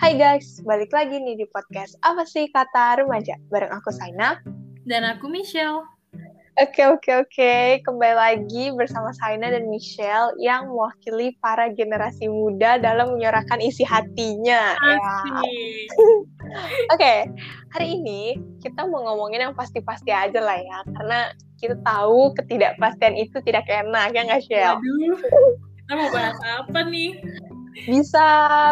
Hai guys, balik lagi nih di podcast Apa sih Kata Remaja? Bareng aku Saina. Dan aku Michelle. Oke, oke, oke. Kembali lagi bersama Saina dan Michelle yang mewakili para generasi muda dalam menyuarakan isi hatinya. Ya. Oke, hari ini kita mau ngomongin yang pasti-pasti aja lah ya. Karena kita tahu ketidakpastian itu tidak enak, ya nggak, Shell? Aduh, kita mau bahas apa nih? Bisa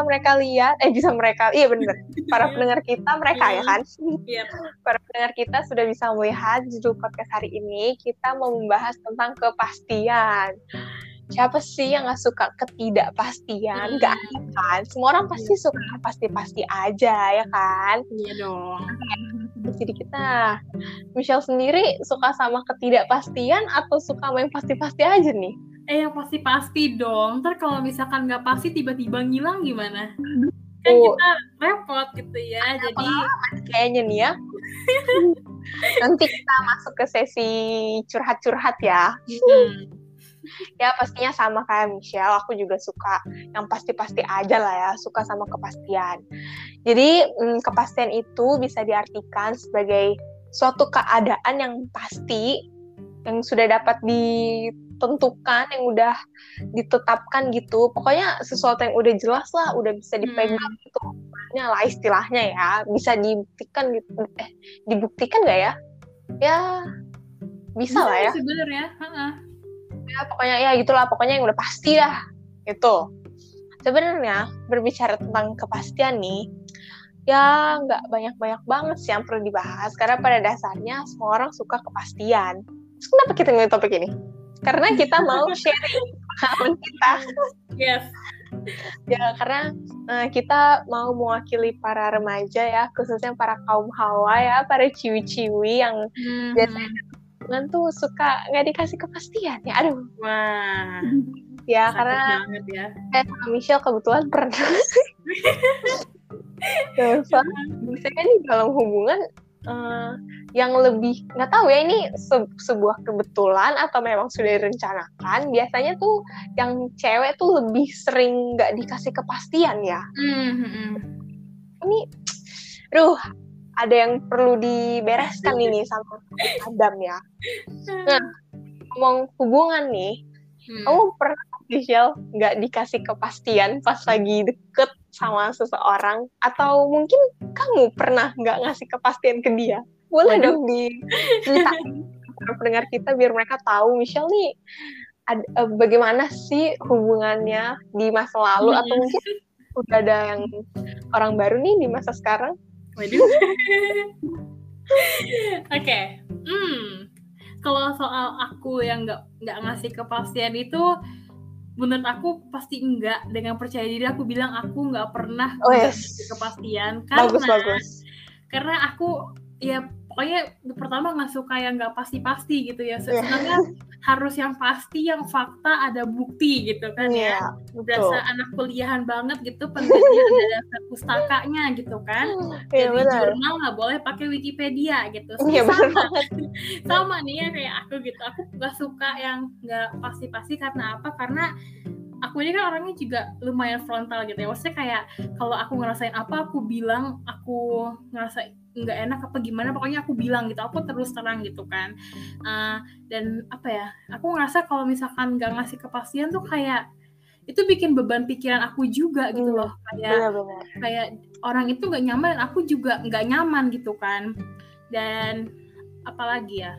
mereka lihat eh bisa mereka iya benar para pendengar kita mereka ya kan? Iya. para pendengar kita sudah bisa melihat judul podcast hari ini kita mau membahas tentang kepastian. Siapa sih yang nggak suka ketidakpastian? Nggak ada kan? Semua orang pasti suka pasti-pasti aja ya kan? Iya dong. jadi kita Michelle sendiri suka sama ketidakpastian atau suka yang pasti-pasti aja nih Eh yang pasti-pasti dong. Ntar kalau misalkan nggak pasti tiba-tiba ngilang gimana? Kan Oh. kita repot gitu ya. Jadi kayaknya nih ya. Nanti kita masuk ke sesi curhat-curhat ya. hmm, Ya pastinya sama kayak Michelle, aku juga suka yang pasti-pasti aja lah ya, suka sama kepastian. Jadi mm, kepastian itu bisa diartikan sebagai suatu keadaan yang pasti, yang sudah dapat ditentukan, yang udah ditetapkan gitu. Pokoknya sesuatu yang udah jelas lah, udah bisa dipegang gitu. Makanya lah istilahnya ya, bisa dibuktikan gitu. Eh, dibuktikan nggak ya? Ya bisa lah ya. Sebenarnya. ya pokoknya ya gitulah pokoknya yang udah pasti lah itu sebenarnya berbicara tentang kepastian nih ya nggak banyak-banyak banget sih yang perlu dibahas karena pada dasarnya semua orang suka kepastian Terus kenapa kita ngomongin topik ini karena kita mau sharing pengalaman kita Yes. ya karena eh, kita mau mewakili para remaja ya khususnya para kaum hawa ya para ciwi-ciwi yang Hmm. biasanya kan tuh suka nggak dikasih kepastian ya aduh Wah. ya sakit karena banget ya. Eh, sama Michelle kebetulan pernah. ya, soalnya biasanya nih dalam hubungan eh, yang lebih nggak tahu ya ini se- sebuah kebetulan atau memang sudah direncanakan. Biasanya tuh yang cewek tuh lebih sering nggak dikasih kepastian ya. Hmm, hmm, hmm. Ini, aduh, ada yang perlu dibereskan ini sama Adam ya. Nah, ngomong hubungan nih, Hmm. kamu pernah Michelle nggak dikasih kepastian pas lagi deket sama seseorang atau mungkin kamu pernah nggak ngasih kepastian ke dia boleh Waduh. dong diceritain para pendengar kita biar mereka tahu Michelle nih ad- eh, bagaimana sih hubungannya di masa lalu atau Hmm. mungkin udah ada yang orang baru nih di masa sekarang Waduh. Oke. Hmm. Kalau soal aku yang nggak nggak ngasih kepastian itu menurut aku pasti enggak. Dengan percaya diri aku bilang aku nggak pernah Oh, yes. kepastian. Karena bagus bagus. karena aku ya pokoknya pertama nggak suka yang nggak pasti-pasti gitu ya. Iya. sebenarnya harus yang pasti yang fakta ada bukti gitu kan ya. Iya, betul. Berasa anak kuliahan banget gitu penelitian ada pustakanya gitu kan. Iya jadi benar. jurnal nggak boleh pakai Wikipedia gitu. Benar sama sama nih ya kayak aku gitu. Aku nggak suka yang nggak pasti-pasti karena apa? Karena aku ini kan orangnya juga lumayan frontal gitu ya. Maksudnya kayak kalau aku ngerasain apa aku bilang aku ngerasa nggak enak apa gimana pokoknya aku bilang gitu aku terus terang gitu kan. Eh, dan apa ya aku ngerasa kalau misalkan nggak ngasih kepastian tuh kayak itu bikin beban pikiran aku juga gitu Hmm, loh. Kayak benar-benar kayak orang itu nggak nyaman dan aku juga nggak nyaman gitu kan. Dan apalagi ya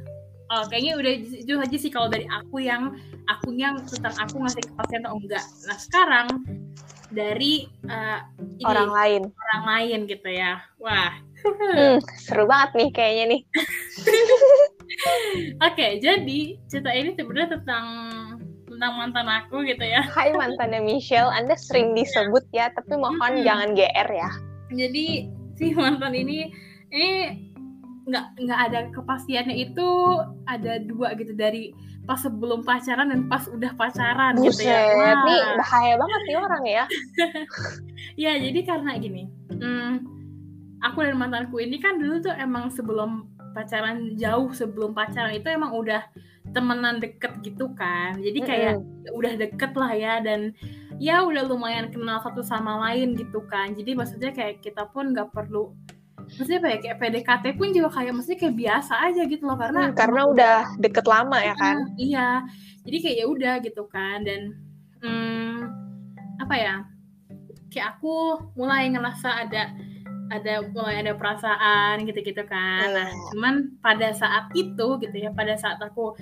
oh, kayaknya udah itu aja sih kalau dari aku yang aku yang tentang aku ngasih kepastian atau enggak. Nah sekarang dari eh, ini, orang lain. orang lain gitu ya. Wah Hmm, seru banget nih kayaknya nih oke jadi cerita ini sebenarnya tentang tentang mantan aku gitu ya Hai mantannya Michelle, Anda sering disebut ya, tapi mohon Mm-mm. jangan GR ya. jadi si mantan ini ini nggak nggak ada kepastiannya itu ada dua gitu dari pas sebelum pacaran dan pas udah pacaran gitu Buset, ya. Wah. nih bahaya banget nih orang ya. Ya jadi karena gini, hmm, aku dan mantanku ini kan dulu tuh emang sebelum pacaran jauh sebelum pacaran itu emang udah temenan deket gitu kan. Jadi kayak udah deket lah ya dan ya udah lumayan kenal satu sama lain gitu kan. Jadi maksudnya kayak kita pun nggak perlu maksudnya kayak, kayak PDKT pun juga kayak maksudnya kayak biasa aja gitu loh. Karena hmm, karena udah deket lama ya kan? Iya. Jadi kayak ya udah gitu kan dan hmm, apa ya kayak aku mulai ngerasa ada ada mulai ada perasaan gitu-gitu kan. Nah, Hmm. cuman pada saat itu gitu ya, pada saat aku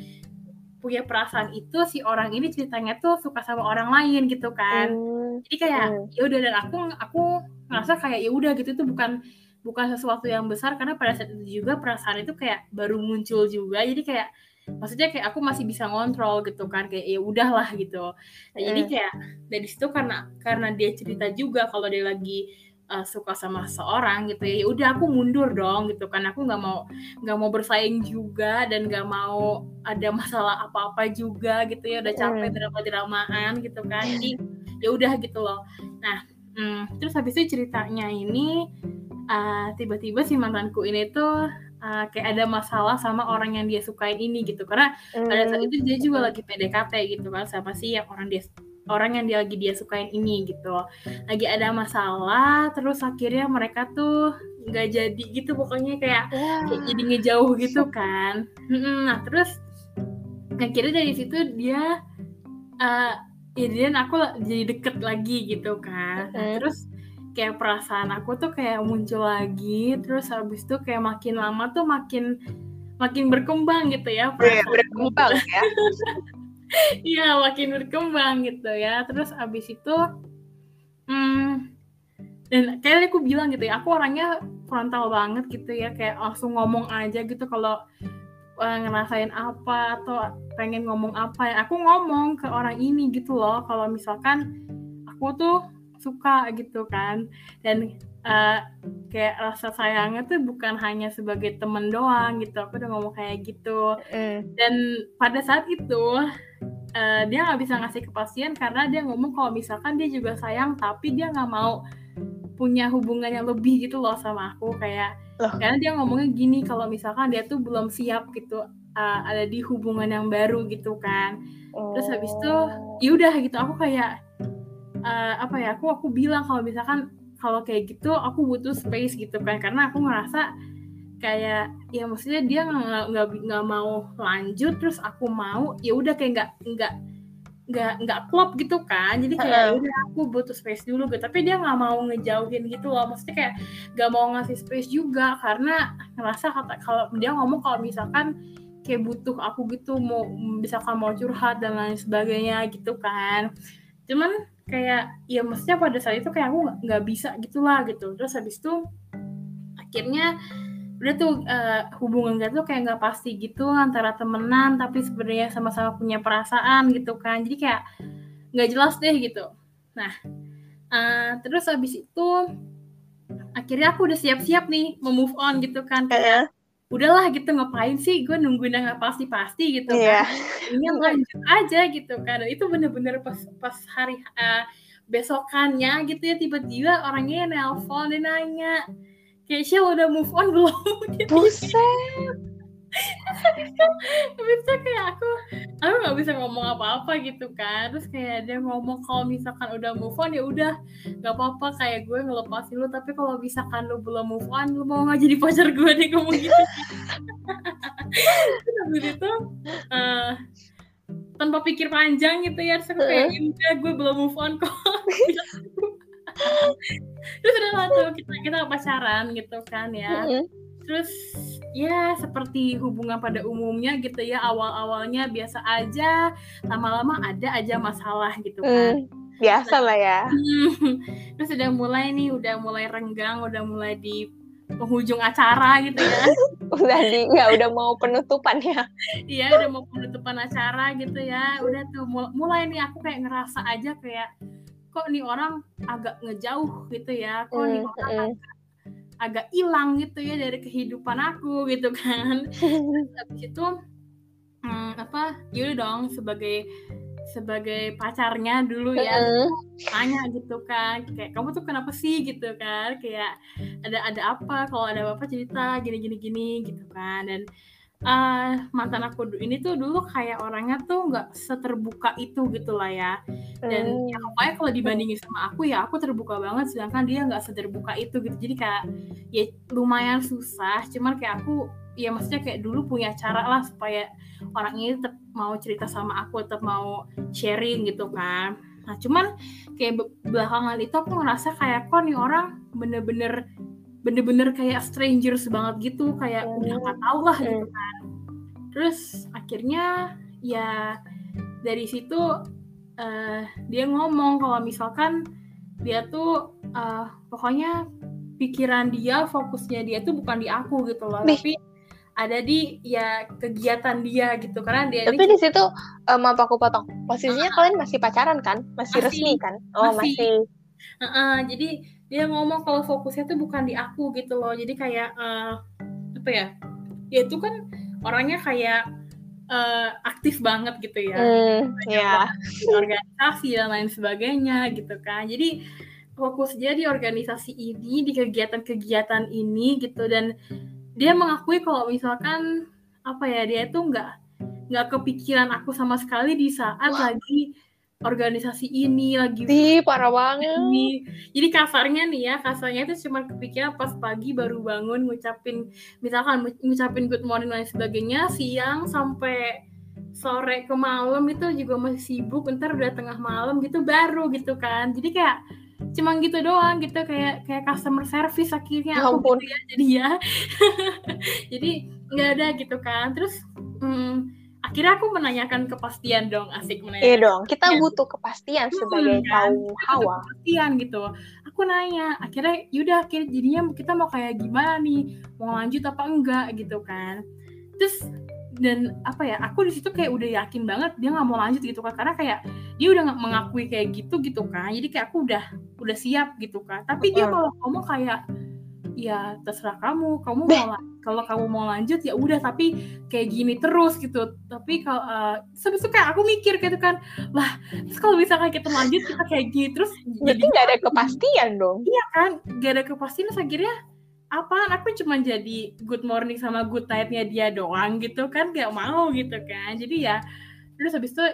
punya perasaan itu si orang ini ceritanya tuh suka sama orang lain gitu kan. Hmm, Jadi kayak Hmm. ya udah dan aku aku ngerasa kayak ya udah gitu itu bukan bukan sesuatu yang besar karena pada saat itu juga perasaan itu kayak baru muncul juga. Jadi kayak maksudnya kayak aku masih bisa ngontrol gitu kan kayak ya udahlah gitu. Nah, jadi Hmm. kayak dari situ karena karena dia cerita juga kalau dia lagi uh, suka sama seorang gitu ya ya udah aku mundur dong gitu kan aku nggak mau nggak mau bersaing juga dan nggak mau ada masalah apa-apa juga gitu ya udah capek Hmm. drama dramaan gitu kan jadi ya udah gitu loh nah hmm, terus habis itu ceritanya ini uh, tiba-tiba si mantanku ini tuh uh, kayak ada masalah sama orang yang dia sukain ini gitu karena pada saat Hmm. itu dia juga lagi PDKT gitu kan sama si yang orang dia orang yang dia lagi dia sukain ini gitu. Lagi ada masalah terus akhirnya mereka tuh nggak jadi gitu pokoknya kayak Wah. kayak jadi ngejauh gitu kan. Nah terus akhirnya dari situ dia eh ya dia dan aku jadi deket lagi gitu kan. Nah, terus kayak perasaan aku tuh kayak muncul lagi terus habis itu kayak makin lama tuh makin makin berkembang gitu ya Iya, perasaan berkembang ya Iya makin berkembang gitu ya. Terus abis itu hmm, dan kayak aku bilang gitu ya aku orangnya frontal banget gitu ya kayak langsung ngomong aja gitu kalau eh, ngerasain apa atau pengen ngomong apa ya. Aku ngomong ke orang ini gitu loh kalau misalkan aku tuh suka gitu kan. Dan eh, kayak rasa sayangnya tuh bukan hanya sebagai temen doang gitu aku udah ngomong kayak gitu Hmm. dan pada saat itu eh, dia nggak bisa ngasih kepastian karena dia ngomong kalau misalkan dia juga sayang tapi dia nggak mau punya hubungan yang lebih gitu loh sama aku kayak Loh. karena dia ngomongnya gini kalau misalkan dia tuh belum siap gitu eh, ada di hubungan yang baru gitu kan terus habis itu Oh. ya udah gitu aku kayak eh, apa ya aku aku bilang kalau misalkan kalau kayak gitu aku butuh space gitu kan karena aku ngerasa kayak ya maksudnya dia nggak nggak mau lanjut terus aku mau ya udah kayak nggak nggak nggak nggak klop gitu kan. Jadi kayak ya udah aku butuh space dulu gitu. Tapi dia nggak mau ngejauhin gitu loh. Maksudnya kayak nggak mau ngasih space juga karena ngerasa kata kalau dia ngomong kalau misalkan kayak butuh aku gitu mau misalkan mau curhat dan lain sebagainya gitu kan. Cuman kayak ya maksudnya pada saat itu kayak aku nggak- bisa gitulah gitu. Terus habis itu akhirnya udah tuh eh, hubungan kita tuh kayak nggak pasti gitu antara temenan tapi sebenarnya sama-sama punya perasaan gitu kan. Jadi kayak nggak jelas deh gitu. Nah eh, terus habis itu akhirnya aku udah siap-siap nih mau move on gitu kan. Kayak. Udahlah gitu ngapain sih? Gue nungguin yang pasti-pasti gitu Iya. kan. Ini lanjut aja gitu kan. Dan itu bener-bener pas pas hari eh, besokannya gitu ya tiba-tiba orangnya nelpon dia nanya Shell udah move on belum? Gitu. Buset. itu kayak aku aku nggak bisa ngomong apa-apa gitu kan. Terus kayak dia ngomong kalau misalkan udah move on ya udah nggak apa-apa. Kayak gue ngelepasin lu tapi kalau misalkan lu belum move on lu mau nggak jadi pacar gue deh ngomong gitu. Terus itu eh, tanpa pikir panjang gitu ya terus aku kayak "Ya udah gue belum move on kok. Terus udah lah tuh kita kita pacaran gitu kan ya. Terus ya seperti hubungan pada umumnya gitu ya awal-awalnya biasa aja lama-lama ada aja masalah gitu kan Hmm, Biasa lah ya. terus udah mulai nih udah mulai renggang udah mulai di penghujung acara gitu ya Udah di nggak udah mau penutupan ya. iya udah mau penutupan acara gitu ya udah tuh mul- mulai nih aku kayak ngerasa aja kayak kok nih orang agak ngejauh gitu ya kok nih Hmm, orang hmm. agak agak hilang gitu ya dari kehidupan aku gitu kan. Terus habis itu hmm, apa yaudah dong sebagai sebagai pacarnya dulu ya. Tanya gitu kan kayak kamu tuh kenapa sih? gitu kan kayak ada ada apa? Kalau ada apa cerita gini gini gini gitu kan. Dan uh, mantan aku ini tuh dulu kayak orangnya tuh nggak seterbuka itu gitu lah ya. Dan hmm. ya pokoknya kalau dibandingin sama aku ya aku terbuka banget sedangkan dia nggak seterbuka itu gitu. Jadi kayak ya lumayan susah. Cuman kayak aku ya maksudnya kayak dulu punya cara lah supaya orang ini tetap mau cerita sama aku tetap mau sharing gitu kan. Nah cuman kayak belakangan itu aku ngerasa kayak kok nih orang bener-bener bener-bener kayak strangers banget gitu kayak hmm. udah nggak tau lah gitu kan. Terus akhirnya ya dari situ uh, dia ngomong kalau misalkan dia tuh uh, pokoknya pikiran dia fokusnya dia tuh bukan di aku gitu loh Nih. tapi ada di ya kegiatan dia gitu. Karena dia tapi di situ um, maaf aku potong posisinya uh, kalian masih pacaran kan? Masih, masih. resmi kan? Oh masih, masih. Uh, uh, jadi dia ngomong kalau fokusnya tuh bukan di aku gitu loh. Jadi kayak uh, apa ya? Dia itu kan orangnya kayak uh, aktif banget gitu ya. Mm, yeah. organisasi dan lain sebagainya gitu kan. Jadi fokus dia di organisasi ini di kegiatan-kegiatan ini gitu. Dan dia mengakui kalau misalkan apa ya dia itu nggak nggak kepikiran aku sama sekali di saat Wah. lagi organisasi ini lagi Ih, parah banget. ini. jadi kasarnya nih ya kasarnya itu cuma kepikiran pas pagi baru bangun ngucapin misalkan ngucapin good morning dan sebagainya siang sampai sore ke malam itu juga masih sibuk ntar udah tengah malam gitu baru gitu kan. Jadi kayak cuma gitu doang gitu kayak kayak customer service akhirnya. Ya aku gitu ya jadi ya. Jadi nggak ada gitu kan. Terus hmm, akhirnya aku menanyakan kepastian dong asik menanyakan iya dong kita butuh kepastian hmm, sebagai kan? kaum hawa. kepastian gitu. Aku nanya akhirnya yaudah akhirnya jadinya kita mau kayak gimana nih? Mau lanjut apa enggak? Gitu kan. Terus dan apa ya aku di situ kayak udah yakin banget dia nggak mau lanjut gitu kan karena kayak dia udah nggak mengakui kayak gitu gitu kan jadi kayak aku udah udah siap gitu kan tapi dia kalau ngomong kayak ya terserah kamu. Kamu mau kalau kamu mau lanjut ya udah tapi kayak gini terus gitu. Tapi kalau uh, sebetulnya kayak aku mikir gitu kan lah kalau misalkan kita lanjut kita kayak gini terus jadi nggak ada kepastian dong. Iya kan nggak ada kepastian terus akhirnya apa aku cuma jadi good morning sama good nightnya dia doang gitu kan gak mau gitu kan. Jadi ya terus habis itu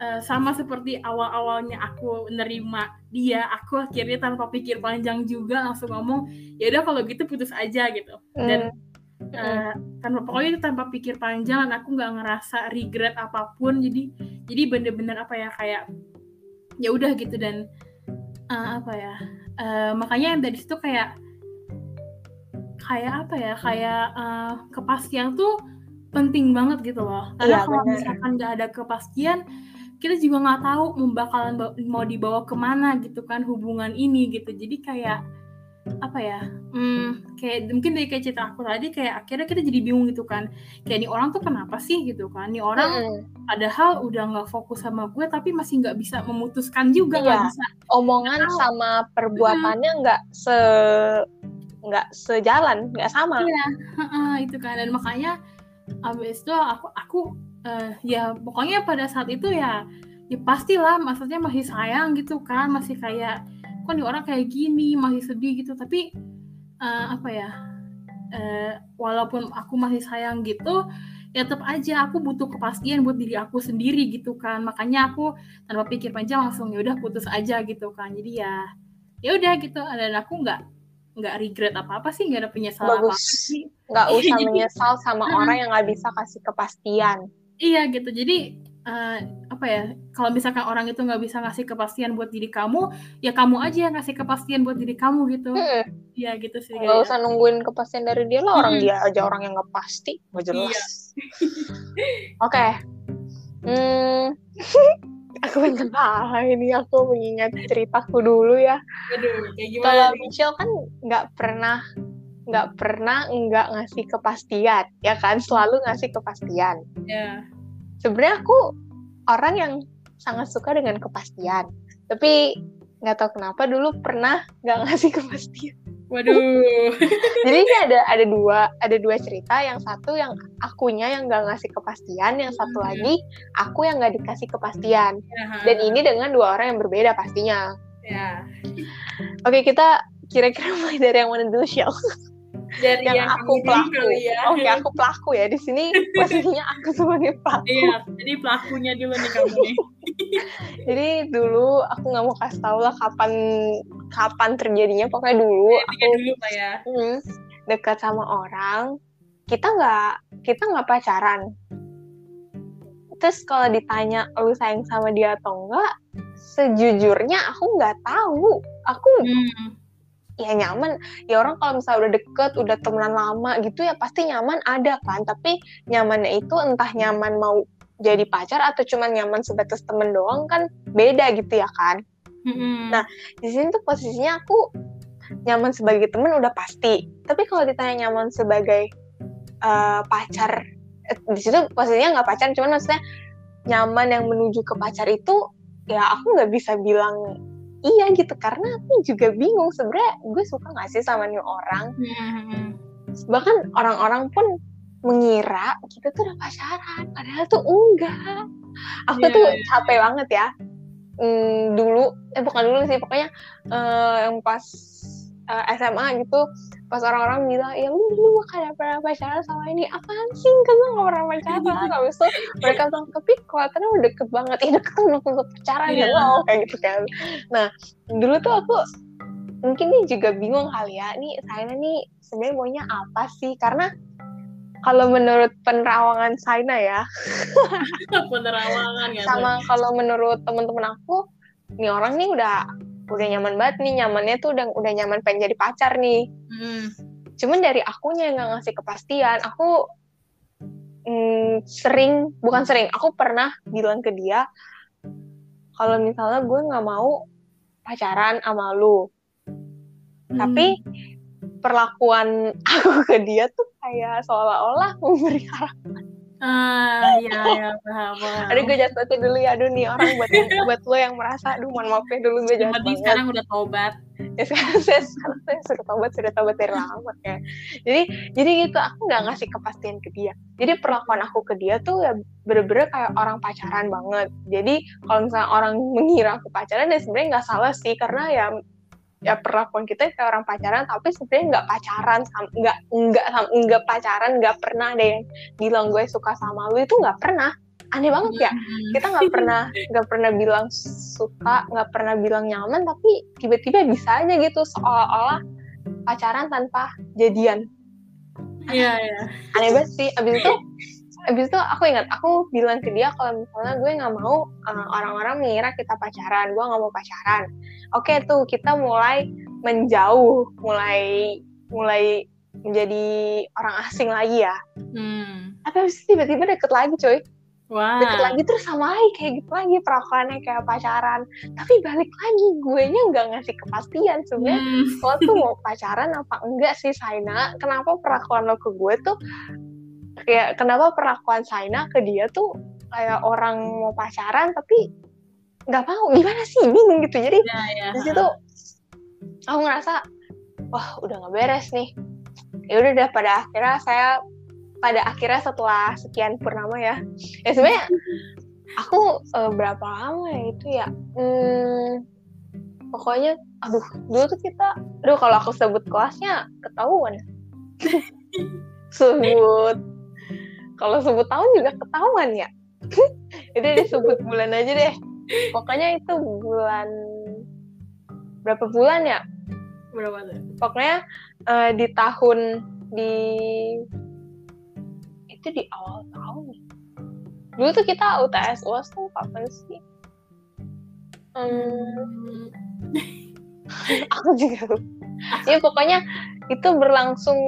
uh, sama seperti awal-awalnya aku nerima dia aku akhirnya tanpa pikir panjang juga langsung ngomong ya udah kalau gitu putus aja gitu. Dan mm uh, tanpa pokoknya itu tanpa pikir panjang dan aku nggak ngerasa regret apa pun. Jadi jadi bener-bener apa ya kayak ya udah gitu dan uh, apa ya uh, makanya yang dari situ kayak kayak apa ya kayak uh, kepastian tuh penting banget gitu loh. Karena iya, kalau misalkan nggak ada kepastian kita juga nggak tahu mau bakalan mau dibawa ke mana gitu kan hubungan ini gitu. Jadi kayak apa ya hmm, kayak mungkin dari kayak cerita aku tadi kayak akhirnya kita jadi bingung gitu kan. Kayak nih orang tuh kenapa sih gitu kan? Nih orang hmm. padahal udah nggak fokus sama gue tapi masih nggak bisa memutuskan juga nggak iya. bisa. Omongan gak sama perbuatannya nggak se nggak sejalan nggak sama. Iya itu kan. Dan makanya abis itu aku aku uh, ya pokoknya pada saat itu ya ya pastilah maksudnya masih sayang gitu kan masih kayak kok nih orang kayak gini masih sedih gitu. Tapi uh, apa ya uh, walaupun aku masih sayang gitu ya tetap aja aku butuh kepastian buat diri aku sendiri gitu kan. Makanya aku tanpa pikir panjang langsung ya udah putus aja gitu kan. Jadi ya ya udah gitu. Dan aku nggak nggak regret apa apa sih nggak ada penyesalan apa, -apa sih. Nggak usah menyesal sama orang yang nggak bisa kasih kepastian iya gitu jadi uh, apa ya kalau misalkan orang itu nggak bisa ngasih kepastian buat diri kamu ya kamu aja yang ngasih kepastian buat diri kamu gitu hmm. ya gitu sih nggak usah nungguin kepastian dari dia lah orang hmm. dia aja orang yang nggak pasti nggak jelas iya. oke okay. hmm aku ini aku mengingat ceritaku dulu ya kalau Michelle kan nggak pernah nggak pernah nggak ngasih kepastian ya kan? Selalu ngasih kepastian. Yeah sebenarnya aku orang yang sangat suka dengan kepastian tapi nggak tahu kenapa dulu pernah nggak ngasih kepastian. Waduh. Jadi ini ada ada dua ada dua cerita. Yang satu yang akunya yang nggak ngasih kepastian yang satu hmm. lagi aku yang nggak dikasih kepastian. Ya. dan ini dengan dua orang yang berbeda pastinya. Ya. oke kita kira-kira mulai dari yang mana dulu Shell Dari yang, yang aku pelaku. ya. Oke, aku pelaku ya di sini posisinya aku sebagai pelaku. Iya, jadi pelakunya dulu nih kamu nih. Jadi dulu aku nggak mau kasih tau lah kapan kapan terjadinya. Pokoknya dulu Intinya aku dulu lah ya. hmm, dekat sama orang. Kita nggak kita nggak pacaran. Terus kalau ditanya lu sayang sama dia atau enggak, sejujurnya aku nggak tahu. Aku Hmm. Ya nyaman. Ya orang kalau misalnya udah deket udah temenan lama gitu ya pasti nyaman ada kan. Tapi nyamannya itu entah nyaman mau jadi pacar atau cuma nyaman sebatas temen doang kan beda gitu ya kan. Mm-mm. Nah, di sini tuh posisinya aku nyaman sebagai temen udah pasti. Tapi kalau ditanya nyaman sebagai eh, pacar eh, di situ posisinya nggak pacar cuman maksudnya nyaman yang menuju ke pacar itu ya aku nggak bisa bilang iya gitu. Karena aku juga bingung sebenarnya gue suka nggak sih sama nih orang? Mm-mm. bahkan orang-orang pun mengira kita tuh udah pacaran padahal tuh enggak. Aku Iya, tuh iya, capek banget ya. Hmm, dulu eh bukan dulu sih pokoknya eh, yang pas eh, SMA gitu pas orang-orang bilang ya lu dulu gak pernah pacaran sama ini. Apaan sih? Kan lu gak pernah pacaran. Habis itu mereka bilang tapi kelihatannya udah deket banget. Ya deket belum tentu pacaran ya Iya. lo kayak gitu kan. Nah dulu tuh aku mungkin nih juga bingung kali ya nih saya nih sebenarnya maunya apa sih? Karena kalau menurut penerawangan Saina ya Penerawangan ya. sama kalau menurut teman-teman aku nih orang nih udah udah nyaman banget nih nyamannya tuh udah udah nyaman pengen jadi pacar nih. Hmm. cuman dari akunya yang nggak ngasih kepastian aku mm, sering bukan sering aku pernah bilang ke dia kalau misalnya gue nggak mau pacaran sama lu. Tapi perlakuan aku ke dia tuh kayak seolah-olah memberi harapan Ah, iya, iya, paham, paham. Aduh gue jatuh dulu ya, aduh nih orang buat buat lo yang merasa, aduh mohon maaf ya dulu gue jahat penting sekarang udah tobat. Ya sekarang saya, sekarang saya sudah tobat, sudah tobat dari lama ya. Jadi jadi gitu, aku nggak ngasih kepastian ke dia. Jadi perlakuan aku ke dia tuh ya bener-bener kayak orang pacaran banget. Jadi kalau misalnya orang mengira aku pacaran, ya sebenarnya nggak salah sih, karena ya ya perlakuan kita kayak orang pacaran tapi sebenarnya nggak pacaran nggak nggak nggak pacaran nggak pernah ada yang bilang gue suka sama lu itu nggak pernah. Aneh banget ya. Hmm. kita nggak pernah nggak pernah bilang suka nggak pernah bilang nyaman tapi tiba-tiba bisa aja gitu seolah-olah pacaran tanpa jadian. Iya, iya. aneh banget sih. Abis itu abis itu aku ingat aku bilang ke dia kalau misalnya gue nggak mau uh, orang-orang mengira kita pacaran gue nggak mau pacaran oke tuh kita mulai menjauh mulai mulai menjadi orang asing lagi ya Hmm. tapi abis itu tiba-tiba deket lagi coy Wah. deket lagi terus sama lagi kayak gitu lagi perawakannya kayak pacaran tapi balik lagi gue nya nggak ngasih kepastian sebenarnya Hmm. lo tuh mau pacaran apa enggak sih Saina kenapa perlakuan lo ke gue tuh kayak kenapa perlakuan Saina ke dia tuh kayak orang mau pacaran tapi nggak mau? Gimana sih? Bingung gitu. Jadi Iya, iya. di situ aku ngerasa wah udah nggak beres nih. Ya udah deh pada akhirnya saya pada akhirnya setelah sekian purnama ya ya sebenarnya aku eh, berapa lama ya itu ya? Hmm, pokoknya aduh dulu tuh kita aduh kalau aku sebut kelasnya ketahuan. Sebut kalau sebut tahun juga ketahuan ya. Itu disebut bulan aja deh. Pokoknya itu bulan berapa bulan ya? Berapa tuh? pokoknya eh, di tahun di itu di awal tahun ya. dulu tuh kita UTS UAS tuh kapan sih? Hmm, aku juga ya pokoknya itu berlangsung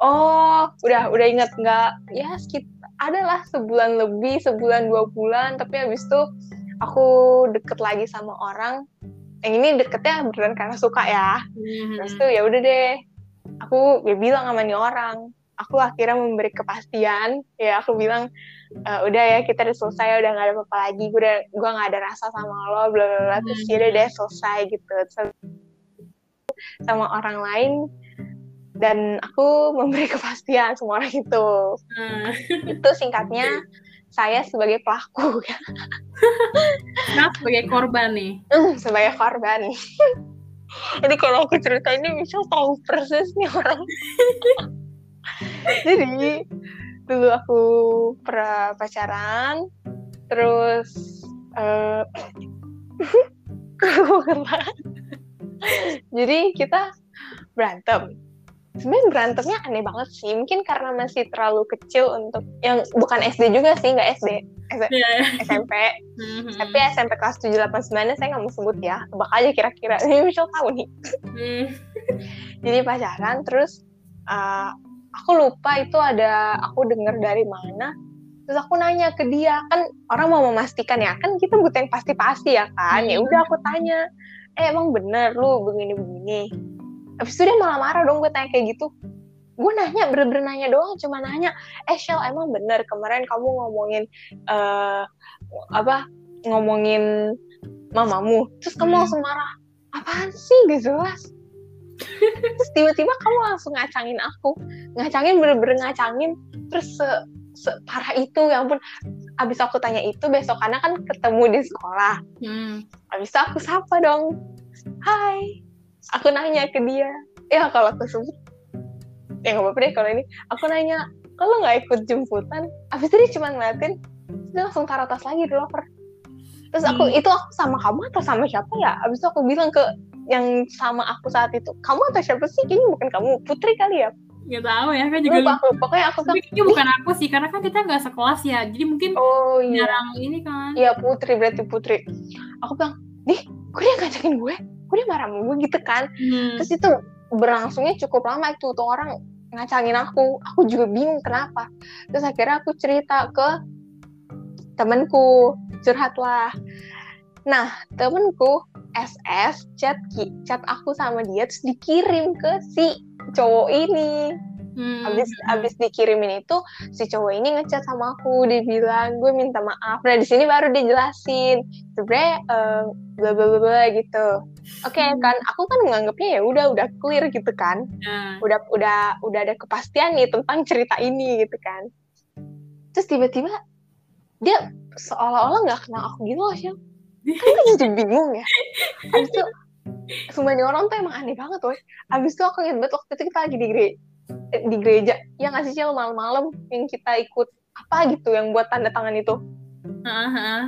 oh udah udah inget nggak? Ya sekitar adalah sebulan lebih sebulan dua bulan tapi habis itu aku deket lagi sama orang. Yang ini deketnya beneran karena suka ya. Hmm. terus tuh ya udah deh. Aku ya bilang sama nih orang. Aku akhirnya memberi kepastian. Ya aku bilang "E, udah ya kita udah selesai udah nggak ada apa-apa lagi. Gue udah gue nggak ada rasa sama lo bla bla bla. Terus Hmm. ya udah deh selesai gitu. Terus sama orang lain dan aku memberi kepastian sama orang itu Hmm. itu singkatnya saya sebagai pelaku Nah, sebagai korban nih. sebagai korban Jadi kalau aku cerita ini Michelle tahu persis nih orang. Jadi dulu aku pernah pacaran, terus uh, Jadi kita berantem. Sebenarnya berantemnya aneh banget sih. Mungkin karena masih terlalu kecil untuk yang bukan SD juga sih, nggak SD. SMP, yeah. SMP. Mm-hmm. Tapi SMP kelas 7, 8, 9 saya nggak mau sebut ya. Tebak aja kira-kira. Ini Michelle tahu nih. Mm. Jadi pacaran, terus uh, aku lupa itu ada, aku dengar dari mana. Terus aku nanya ke dia, kan orang mau memastikan ya, kan kita butuh yang pasti-pasti ya kan. Ya udah aku tanya, eh emang bener lu begini-begini. Habis itu dia malah marah dong gue tanya kayak gitu. Gue nanya bener-bener nanya doang cuma nanya eh Shell emang bener kemarin kamu ngomongin uh, apa ngomongin mamamu? Terus kamu hmm. langsung marah apaan sih? Gak jelas. Terus tiba-tiba kamu langsung ngacangin aku ngacangin bener-bener ngacangin. Terus se separah itu ya ampun. Abis aku tanya itu besok karena kan ketemu di sekolah. Hmm. abis itu aku sapa dong hai aku nanya ke dia. Ya kalau aku sebut ya nggak apa-apa deh kalau ini. Aku nanya kalau nggak ikut jemputan abis itu dia cuma ngeliatin dia langsung taruh tas lagi di locker. Terus aku hmm. itu aku sama kamu atau sama siapa ya? Abis itu aku bilang ke yang sama aku saat itu kamu atau siapa sih? Kayaknya bukan kamu putri kali ya? Gak tahu ya kan juga lupa aku pokoknya aku tapi kayaknya bukan aku sih karena kan kita nggak sekelas ya. Jadi mungkin oh, iya. jarang ini kan. Iya putri berarti putri. Aku bilang dih kok dia ngajakin gue marah sama gue gitu kan. Hmm. terus itu berlangsungnya cukup lama itu tuh orang ngacangin aku. Aku juga bingung kenapa. Terus akhirnya aku cerita ke temenku curhatlah. Nah temenku SS chat chat aku sama dia terus dikirim ke si cowok ini Hmm. Abis abis dikirimin itu si cowok ini ngechat sama aku, dia bilang gue minta maaf. Nah di sini baru dia jelasin sebenarnya uh, bla bla bla gitu. Oke okay, hmm. kan, aku kan menganggapnya ya udah udah clear gitu kan, hmm. udah udah udah ada kepastian nih tentang cerita ini gitu kan. Terus tiba-tiba dia seolah-olah nggak kenal aku gitu loh sih. Kan gue jadi bingung ya. Abis itu semuanya orang tuh emang aneh banget woy. Abis itu aku ingat banget waktu itu kita lagi di Eh, di gereja yang ngasih sih malam-malam yang kita ikut apa gitu yang buat tanda tangan itu. Uh-huh.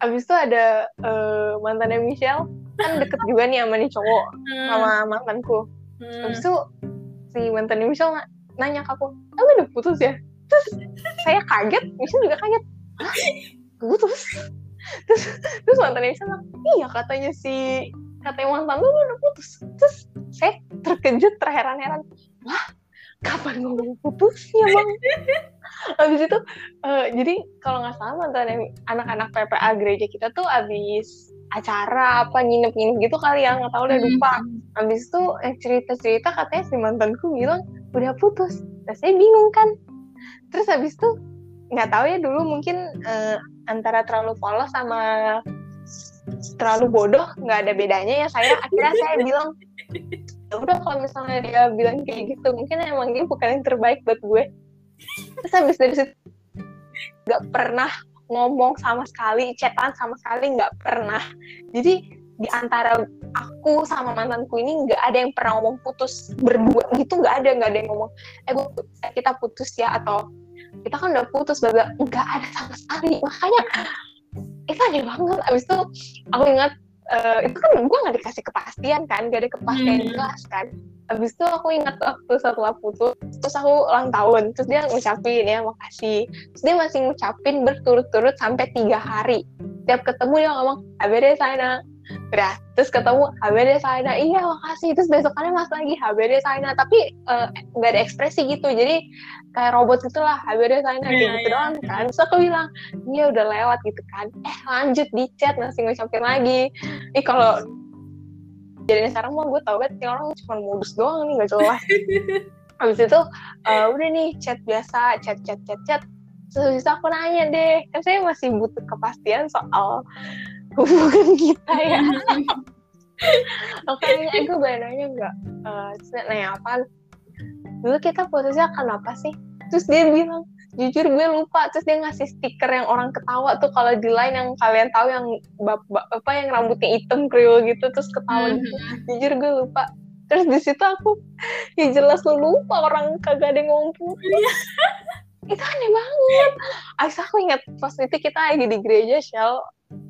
Abis itu ada uh, mantannya Michelle kan deket juga nih sama nih cowok uh. sama mantanku. Uh. Abis itu si mantannya Michelle nanya ke aku, "Ah, udah putus ya?" Terus saya kaget, Michelle juga kaget. Hah? Putus? Terus terus mantannya Michelle bilang, "Iya katanya si katanya mantan lu udah putus." Terus saya terkejut, terheran-heran. Wah, kapan ngomong putusnya bang? Abis itu uh, jadi kalau nggak salah mantan anak-anak PPA gereja kita tuh abis acara apa nginep-nginep gitu kali ya nggak tahu udah lupa. Hmm. abis itu eh, cerita-cerita katanya si mantanku bilang udah putus. Terus saya bingung kan. Terus abis itu nggak tahu ya dulu mungkin uh, antara terlalu polos sama terlalu bodoh nggak ada bedanya ya saya akhirnya saya bilang udah kalau misalnya dia bilang kayak gitu mungkin emang dia bukan yang terbaik buat gue. Terus habis dari situ nggak pernah ngomong sama sekali chatan sama sekali nggak pernah. Jadi di antara aku sama mantanku ini nggak ada yang pernah ngomong putus berdua. Gitu nggak ada nggak ada yang ngomong eh kita putus ya atau kita kan udah putus baga nggak ada sama sekali. Makanya itu aneh banget. Abis itu aku ingat uh, itu kan gue nggak dikasih kepastian kan gak ada kepastian hmm. jelas kan Habis itu aku ingat waktu setelah putus, terus aku ulang tahun, terus dia ngucapin ya makasih. Terus dia masih ngucapin berturut-turut sampai tiga hari. Tiap ketemu dia ngomong, abede sana. Udah, terus ketemu abede sana. Iya makasih. Terus besokannya mas lagi abede sana. Tapi uh, ada ekspresi gitu. Jadi kayak robot gitulah sana kayak yeah, gitu yeah. doang kan. Terus aku bilang, iya udah lewat gitu kan. Eh lanjut di chat masih ngucapin lagi. Ih kalau jadi sekarang mah gue tau banget orang cuma modus doang nih gak jelas habis itu uh, udah nih chat biasa chat chat chat chat terus aku nanya deh kan saya masih butuh kepastian soal hubungan kita ya. Oke nanya gue boleh nanya nggak? Uh, nanya apa? Dulu kita putusnya kenapa sih? Terus dia bilang jujur gue lupa. Terus dia ngasih stiker yang orang ketawa tuh kalau di line yang kalian tahu yang bapak apa yang rambutnya hitam kriwil gitu terus ketawa gitu. Jujur gue lupa. Terus di situ aku ya jelas lu lupa orang kagak ada yang ngomong putus itu aneh banget. Aisyah aku ingat pas itu kita lagi di gereja Shell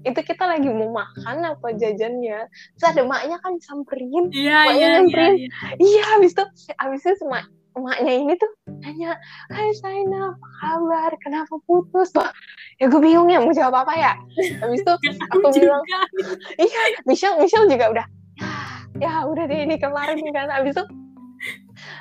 itu kita lagi mau makan apa jajannya? Terus ada maknya kan samperin iya iya iya iya. iya habis itu habis itu sama emaknya ini tuh nanya Hai Saina apa kabar? Kenapa putus? Wah, ya gue bingung ya mau jawab apa ya? Habis itu aku bilang iya Michelle Michelle juga udah ya ya udah deh ini kemarin kan. Habis itu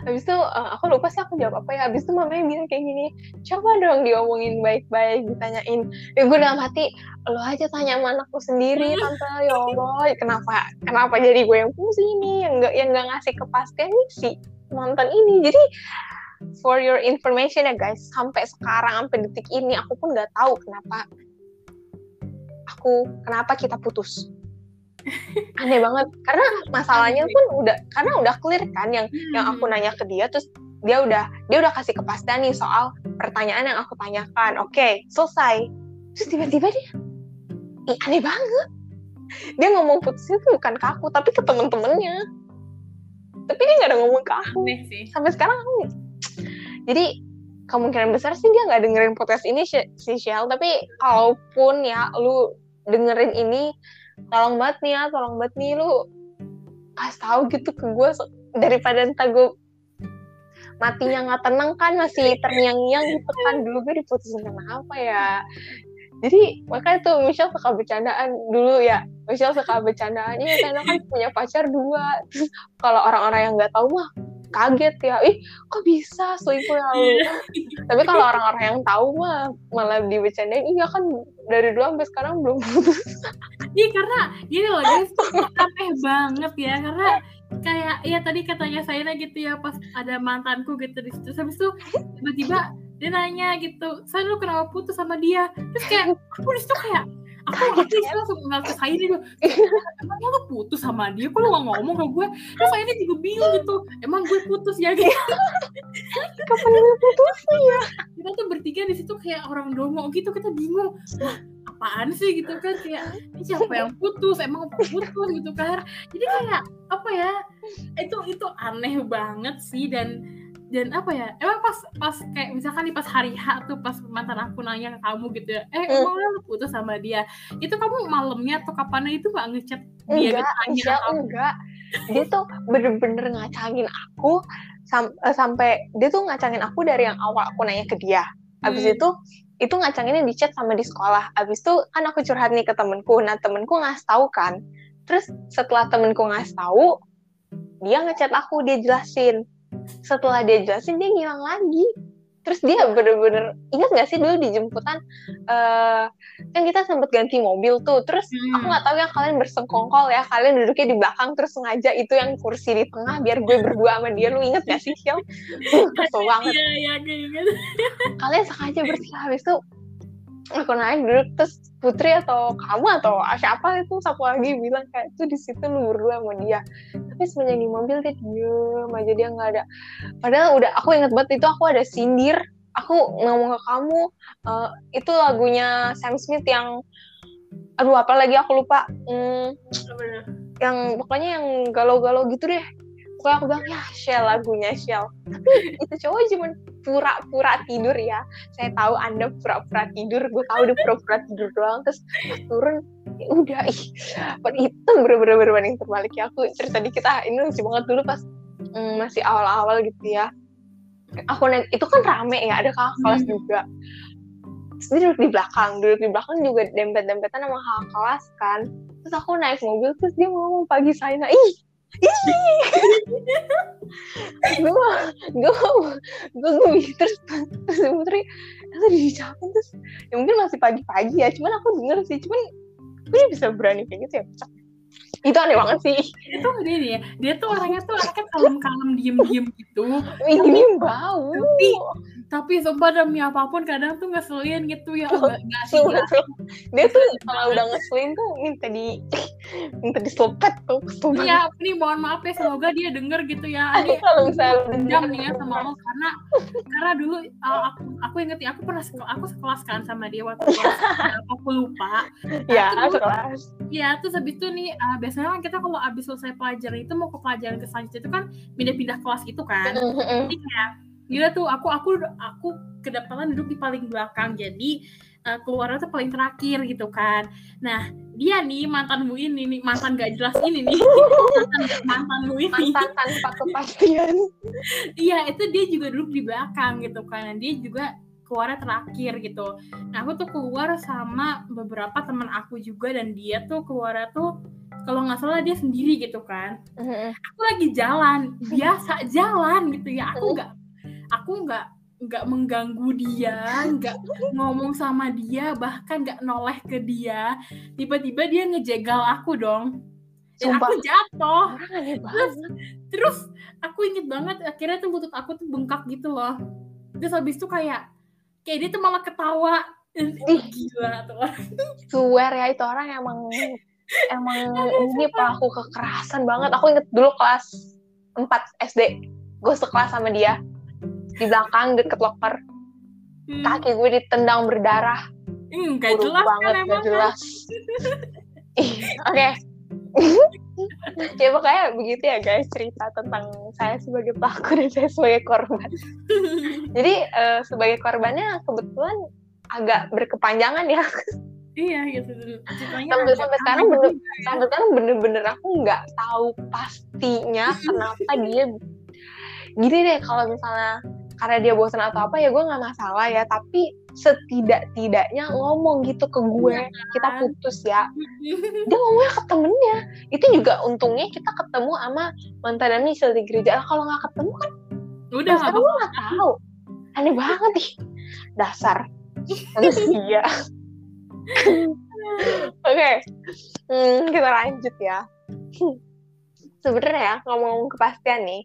habis itu eh, aku lupa sih aku jawab apa ya. Habis itu mamanya bilang kayak gini coba dong diomongin baik-baik ditanyain. Ya gue dalam hati lo aja tanya sama anakku sendiri tante ya Allah. Kenapa kenapa jadi gue yang pusing nih yang nggak yang nggak ngasih kepastian nih si mantan ini. Jadi for your information ya guys sampai sekarang sampai detik ini aku pun nggak tahu kenapa aku kenapa kita putus aneh banget. Karena masalahnya pun udah karena udah clear kan yang yang aku Hmm. nanya ke dia terus dia udah dia udah kasih kepastian nih soal pertanyaan yang aku tanyakan. Oke selesai. Terus tiba-tiba dia ih aneh banget. Dia ngomong putusnya tuh bukan ke aku tapi ke temen-temennya. Tapi dia nggak ada ngomong ke aku. Aneh sih. Sampai sekarang aku jadi kemungkinan besar sih dia nggak dengerin podcast ini si Shell. Tapi kalaupun ya lu dengerin ini tolong banget nih ya tolong banget nih lu kasih tahu gitu ke gue daripada entah gue matinya nggak tenang kan masih terngiang-ngiang gitu kan. Dulu gue diputusin kenapa ya? Jadi makanya tuh Michelle suka bercandaan dulu ya. Michelle suka bercandaan ya karena kan punya pacar dua. Terus kalau orang-orang yang nggak tahu mah kaget ya. Ih kok bisa selingkuh ya? Lu tapi kalau orang-orang yang tahu mah malah dibercandain. Iya kan dari dulu sampai sekarang belum putus Iya karena gini loh guys aneh banget ya karena kayak ya tadi katanya saya gitu ya pas ada mantanku gitu di situ habis itu tiba-tiba dia nanya gitu saya lu kenapa putus sama dia? Terus kayak aku di situ kayak aku di situ langsung ngeliat ke saya dia emangnya lu putus sama dia? Kok lu gak ngomong ke gue? Terus saya juga bingung gitu emang gue putus ya? Gitu. Kapan lu putus? Kita tuh bertiga di situ kayak orang dongo gitu kita bingung apaan sih gitu kan kayak ini siapa yang putus? Emang putus gitu kan. Jadi kayak apa ya itu itu aneh banget sih dan dan apa ya emang pas pas kayak misalkan nih pas hari H tuh pas mantan aku nanya ke kamu gitu ya eh Hmm. emang lu putus sama dia? Itu kamu malamnya atau kapan itu nggak ngechat dia enggak gitu nanya ke Michelle kamu? enggak. Dia tuh bener-bener ngacangin aku sam- eh, sampai dia tuh ngacangin aku dari yang awal aku nanya ke dia. Abis Hmm. itu itu ngacanginnya di chat sama di sekolah. Abis itu kan aku curhat nih ke temenku. Nah temenku ngasih tahu kan. Terus setelah temenku ngasih tahu dia ngechat aku dia jelasin. Setelah dia jelasin dia ngilang lagi terus dia bener-bener ingat gak sih dulu di jemputan eh kan kita sempet ganti mobil tuh terus aku Hmm. nggak tahu ya kalian bersengkongkol ya kalian duduknya di belakang terus sengaja itu yang kursi di tengah biar gue berdua sama dia lu inget gak sih Shil? Uh, kesel banget iya iya kalian sengaja bersih habis itu aku naik duduk terus Putri atau kamu atau siapa itu satu lagi bilang kayak tuh di situ lu berdua sama dia tapi semenjak di mobil dia diem aja dia nggak ada. Padahal udah aku inget banget itu aku ada sindir aku ngomong ke kamu eh, itu lagunya Sam Smith yang aduh apa lagi aku lupa Hmm, yang pokoknya yang galau-galau gitu deh. Pokoknya aku bilang ya Shell lagunya Shell. Tapi itu cowok cuma pura-pura tidur ya. Saya tahu anda pura-pura tidur gue tahu dia pura-pura tidur doang terus turun ya udah ih Pan itu bener-bener berbanding terbalik ya aku cerita di kita ini lucu banget dulu pas mm, masih awal-awal gitu ya aku naik itu kan rame ya ada kakak kelas Hmm. juga terus dia duduk di belakang duduk di belakang juga dempet-dempetan sama kakak kelas kan terus aku naik mobil terus dia ngomong pagi saya ih ih gue gue gue gue terus terus putri itu diucapin terus ya mungkin masih pagi-pagi ya cuman aku denger sih cuman gue bisa berani kayak gitu ya. Itu aneh banget sih. Itu dia. Nih ya dia tuh orangnya tuh anaknya kalem-kalem diem-diem gitu. Ini bau. Tapi tapi sumpah demi apa pun kadang tuh ngeselin gitu ya nggak sih dia tuh kalau udah ngeselin tuh minta di minta diselpet tuh Iya, ini mohon maaf ya semoga dia denger gitu ya. Ini kalau misalnya dendam denger. nih ya sama lo karena karena dulu uh, aku aku inget ya aku pernah sekolah aku sekelas kan sama dia waktu berapa, aku lupa. ya terus- sekelas. Iya, terus habis itu nih uh, biasanya kan kita kalau habis selesai pelajaran itu mau ke pelajaran ke selanjutnya itu kan pindah-pindah kelas gitu kan. Jadi kayak gila tuh aku aku aku kedapatan duduk di paling belakang. Jadi uh, keluarnya tuh paling terakhir gitu kan. Nah dia nih mantanmu ini nih mantan gak jelas ini nih. Mantan mantanmu ini. Mantan tanpa kepastian. Iya itu dia juga duduk di belakang gitu kan. Dan dia juga keluarnya terakhir gitu. Nah aku tuh keluar sama beberapa teman aku juga dan dia tuh keluarnya tuh kalau nggak salah dia sendiri gitu kan. Aku lagi jalan biasa jalan gitu ya. Aku nggak aku nggak nggak mengganggu dia nggak ngomong sama dia bahkan nggak noleh ke dia. Tiba-tiba dia ngejegal aku dong. Dan Sumpah. aku jatuh. Aneh banget terus aku inget banget akhirnya tuh lutut aku tuh bengkak gitu loh. Terus habis itu kayak kayak dia tuh malah ketawa. Ih. gila tuh orang. swear ya itu orang emang emang ini pelaku kekerasan banget. Aku inget dulu kelas 4 SD gue sekelas sama dia. Di belakang deket locker. Hmm, kaki gue ditendang berdarah. Hmm, gak buruk jelas banget kan gak emang jelas. Oke. Ya pokoknya begitu ya guys cerita tentang saya sebagai pelaku dan saya sebagai korban. Jadi eh, sebagai korbannya kebetulan agak berkepanjangan ya iya gitu. Ceritanya sampai sampai sekarang bener ya. sampai sekarang bener-bener aku nggak tahu pastinya kenapa dia gini deh kalau misalnya karena dia bosan atau apa ya gue nggak masalah ya. Tapi setidak-tidaknya ngomong gitu ke gue kita putus ya. Dia ngomongnya ke temennya. Itu juga untungnya kita ketemu sama mantan Michelle di gereja. Kalau nggak ketemu kan udah sekarang gue nggak tahu. Aneh banget nih. Dasar. Manusia oke hmm, kita lanjut ya sebenarnya ya ngomong kepastian nih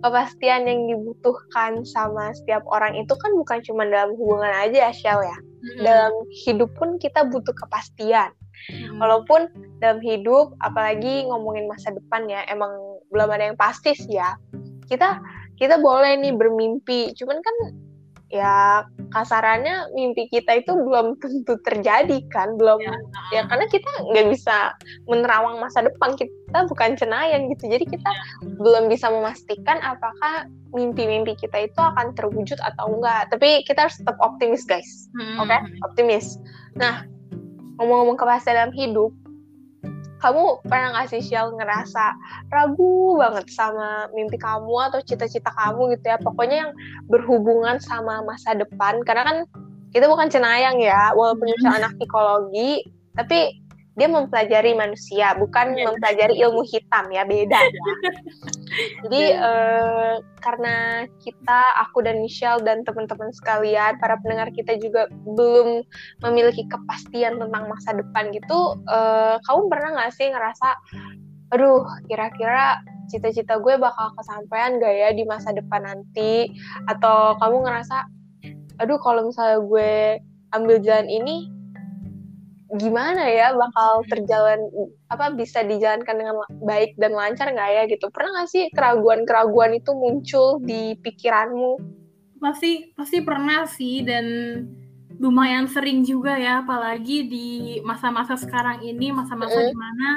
kepastian yang dibutuhkan sama setiap orang itu kan bukan cuma dalam hubungan aja ya Shell ya apa-apa. dalam hidup pun kita butuh kepastian Hmm. walaupun dalam hidup apalagi ngomongin masa depan ya emang belum ada yang pasti sih ya kita kita boleh nih bermimpi cuman kan ya kasarannya mimpi kita itu belum tentu terjadi kan belum Ya, ya karena kita nggak bisa menerawang masa depan kita bukan cenayang gitu. Jadi kita belum bisa memastikan apakah mimpi-mimpi kita itu akan terwujud atau enggak tapi kita harus tetap optimis guys. Hmm. Oke, optimis. Nah, ngomong-ngomong kepastian dalam hidup, kamu pernah nggak sih Shell ngerasa ragu banget sama mimpi kamu atau cita-cita kamu gitu ya? Pokoknya yang berhubungan sama masa depan. Karena kan kita bukan cenayang ya, walaupun Michelle anak psikologi, tapi dia mempelajari manusia, bukan Iya. mempelajari ilmu hitam ya, beda ya. Jadi eh, karena kita, aku dan Michelle dan teman-teman sekalian, para pendengar kita juga belum memiliki kepastian tentang masa depan gitu, eh, kamu pernah nggak sih ngerasa, aduh, kira-kira cita-cita gue bakal kesampaian gak ya di masa depan nanti? Atau kamu ngerasa, aduh, kalau misalnya gue ambil jalan ini, gimana ya bakal terjalan apa bisa dijalankan dengan baik dan lancar nggak ya gitu pernah nggak sih keraguan-keraguan itu muncul di pikiranmu pasti pasti pernah sih dan lumayan sering juga ya apalagi di masa-masa sekarang ini masa-masa Mm. di mana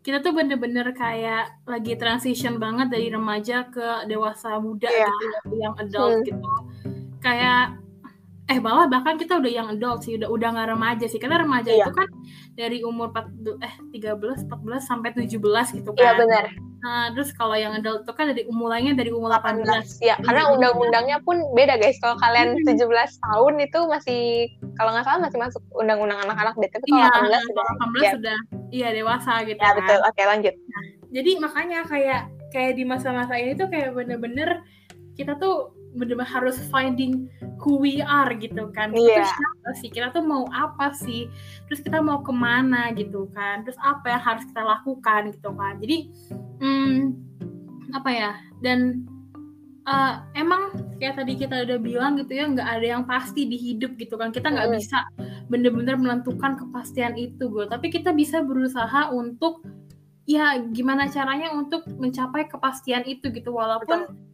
kita tuh bener-bener kayak lagi transition banget dari remaja ke dewasa muda Iya. gitu yang adult Hmm. gitu kayak eh malah bahkan kita udah yang adult sih udah udah nggak remaja sih. Karena remaja Iya. itu kan dari umur 4, eh 13 14 sampai 17 gitu Iya kan. benar. Nah terus kalau yang adult itu kan dari mulainya dari umur 18 18 ya karena Iya. undang-undangnya pun beda guys. Kalau kalian Hmm. 17 tahun itu masih kalau nggak salah masih masuk undang-undang anak-anak deh. Tapi kalau Iya, 18 sudah kalau 18 ya, sudah iya dewasa gitu ya kan. betul. Oke lanjut. Jadi makanya kayak kayak di masa-masa ini tuh kayak bener-bener kita tuh bener-bener harus finding who we are gitu kan. Kita Iya. tuh siapa sih? Kita tuh mau apa sih? Terus kita mau ke mana gitu kan? Terus apa yang harus kita lakukan gitu kan? Jadi hmm, apa ya? Dan eh, emang kayak tadi kita udah bilang gitu ya nggak ada yang pasti di hidup gitu kan kita nggak Mm. bisa bener-bener menentukan kepastian itu gue tapi kita bisa berusaha untuk ya gimana caranya untuk mencapai kepastian itu gitu walaupun Betul.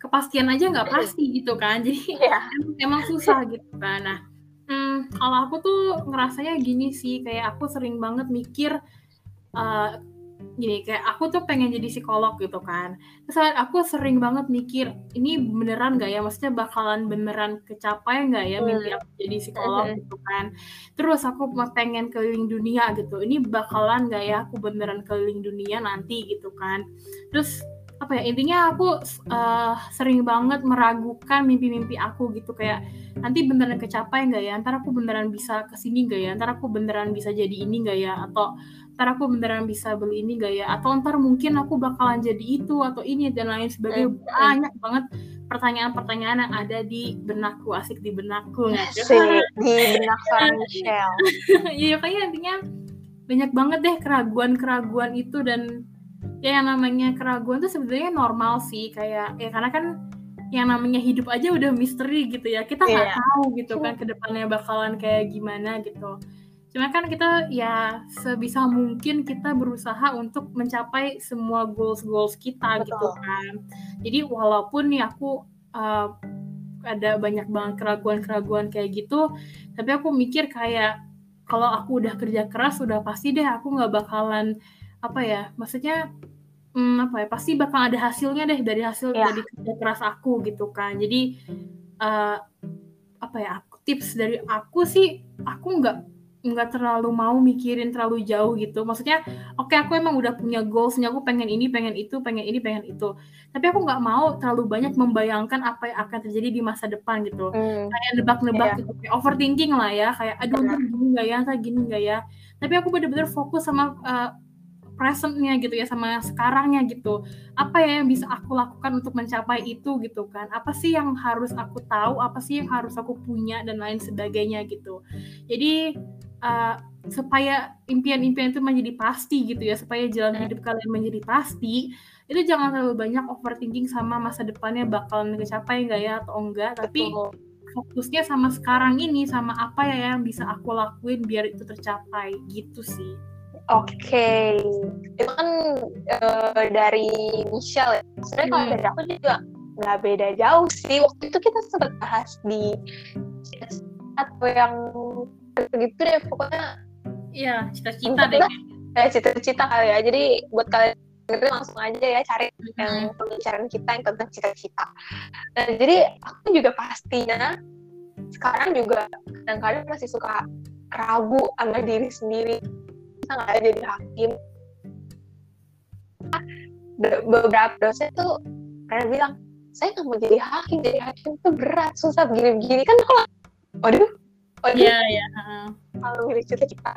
Kepastian aja nggak pasti gitu kan. Jadi yeah. emang, emang susah gitu kan. Nah hmm, kalau aku tuh ngerasanya gini sih kayak aku sering banget mikir uh, gini kayak aku tuh pengen jadi psikolog gitu kan. Terus aku sering banget mikir ini beneran gak ya? Maksudnya bakalan beneran kecapai nggak ya mimpi aku jadi psikolog hmm. gitu kan? Terus aku pengen keliling dunia gitu. Ini bakalan gak ya aku beneran keliling dunia nanti? gitu kan. Terus apa ya intinya aku uh, sering banget meragukan mimpi-mimpi aku gitu. Kayak nanti beneran kecapai nggak ya? Ntar aku beneran bisa ke sini nggak ya? Ntar aku beneran bisa jadi ini nggak ya? Atau ntar aku beneran bisa beli ini gak ya? Atau ntar mungkin aku bakalan jadi itu atau ini dan lain sebagainya. Banyak banget pertanyaan-pertanyaan yang ada di benakku asik di benakku. Asik di benak seorang Michelle. Iya kayaknya intinya banyak banget deh keraguan-keraguan itu dan ya yang namanya keraguan tuh sebenarnya normal sih kayak ya karena kan yang namanya hidup aja udah misteri gitu ya kita nggak yeah. tahu gitu kan ke depannya bakalan kayak gimana gitu Cuma kan kita ya sebisa mungkin kita berusaha untuk mencapai semua goals-goals kita gitu Betul. gitu kan. Jadi walaupun nih aku uh, ada banyak banget keraguan-keraguan kayak gitu, tapi aku mikir kayak kalau aku udah kerja keras udah pasti deh aku nggak bakalan apa ya, maksudnya hmm, apa ya pasti bakal ada hasilnya deh dari hasil ya. dari kerja keras aku gitu kan. Jadi uh, apa ya aku tips dari aku sih aku nggak nggak terlalu mau mikirin terlalu jauh gitu maksudnya oke okay, aku emang udah punya goalsnya aku pengen ini pengen itu pengen ini pengen itu tapi aku nggak mau terlalu banyak membayangkan apa yang akan terjadi di masa depan gitu hmm. kayak nebak-nebak yeah. gitu kayak overthinking lah ya kayak aduh ntar gini nggak ya ntar gini nggak ya tapi aku bener-bener fokus sama uh, presentnya gitu ya sama sekarangnya gitu. Apa ya yang bisa aku lakukan untuk mencapai itu gitu kan? Apa sih yang harus aku tahu? Apa sih yang harus aku punya? Dan lain sebagainya gitu. Jadi uh, supaya impian-impian itu menjadi pasti gitu ya supaya jalan hmm. hidup kalian menjadi pasti itu jangan terlalu banyak overthinking sama masa depannya bakalan kecapai enggak ya atau enggak. Tapi fokusnya sama sekarang ini sama apa ya yang bisa aku lakuin biar itu tercapai gitu sih okay. itu kan uh, dari Michelle ya. Sebenarnya hmm. kalau dari aku juga nggak beda jauh sih. Waktu itu kita sempat bahas di atau yang gitu deh pokoknya iya cita-cita deh ya cita-cita kali ya jadi buat kalian langsung aja ya cari mm-hmm. yang pembicaraan kita yang tentang cita-cita nah, jadi aku juga pastinya sekarang juga kadang-kadang masih suka ragu sama diri sendiri bisa nggak jadi hakim? Beberapa dosen tuh pernah bilang saya nggak mau jadi hakim jadi hakim itu berat susah begini-begini. Kan kalau waduh oh iya iya kalau milik cita-cita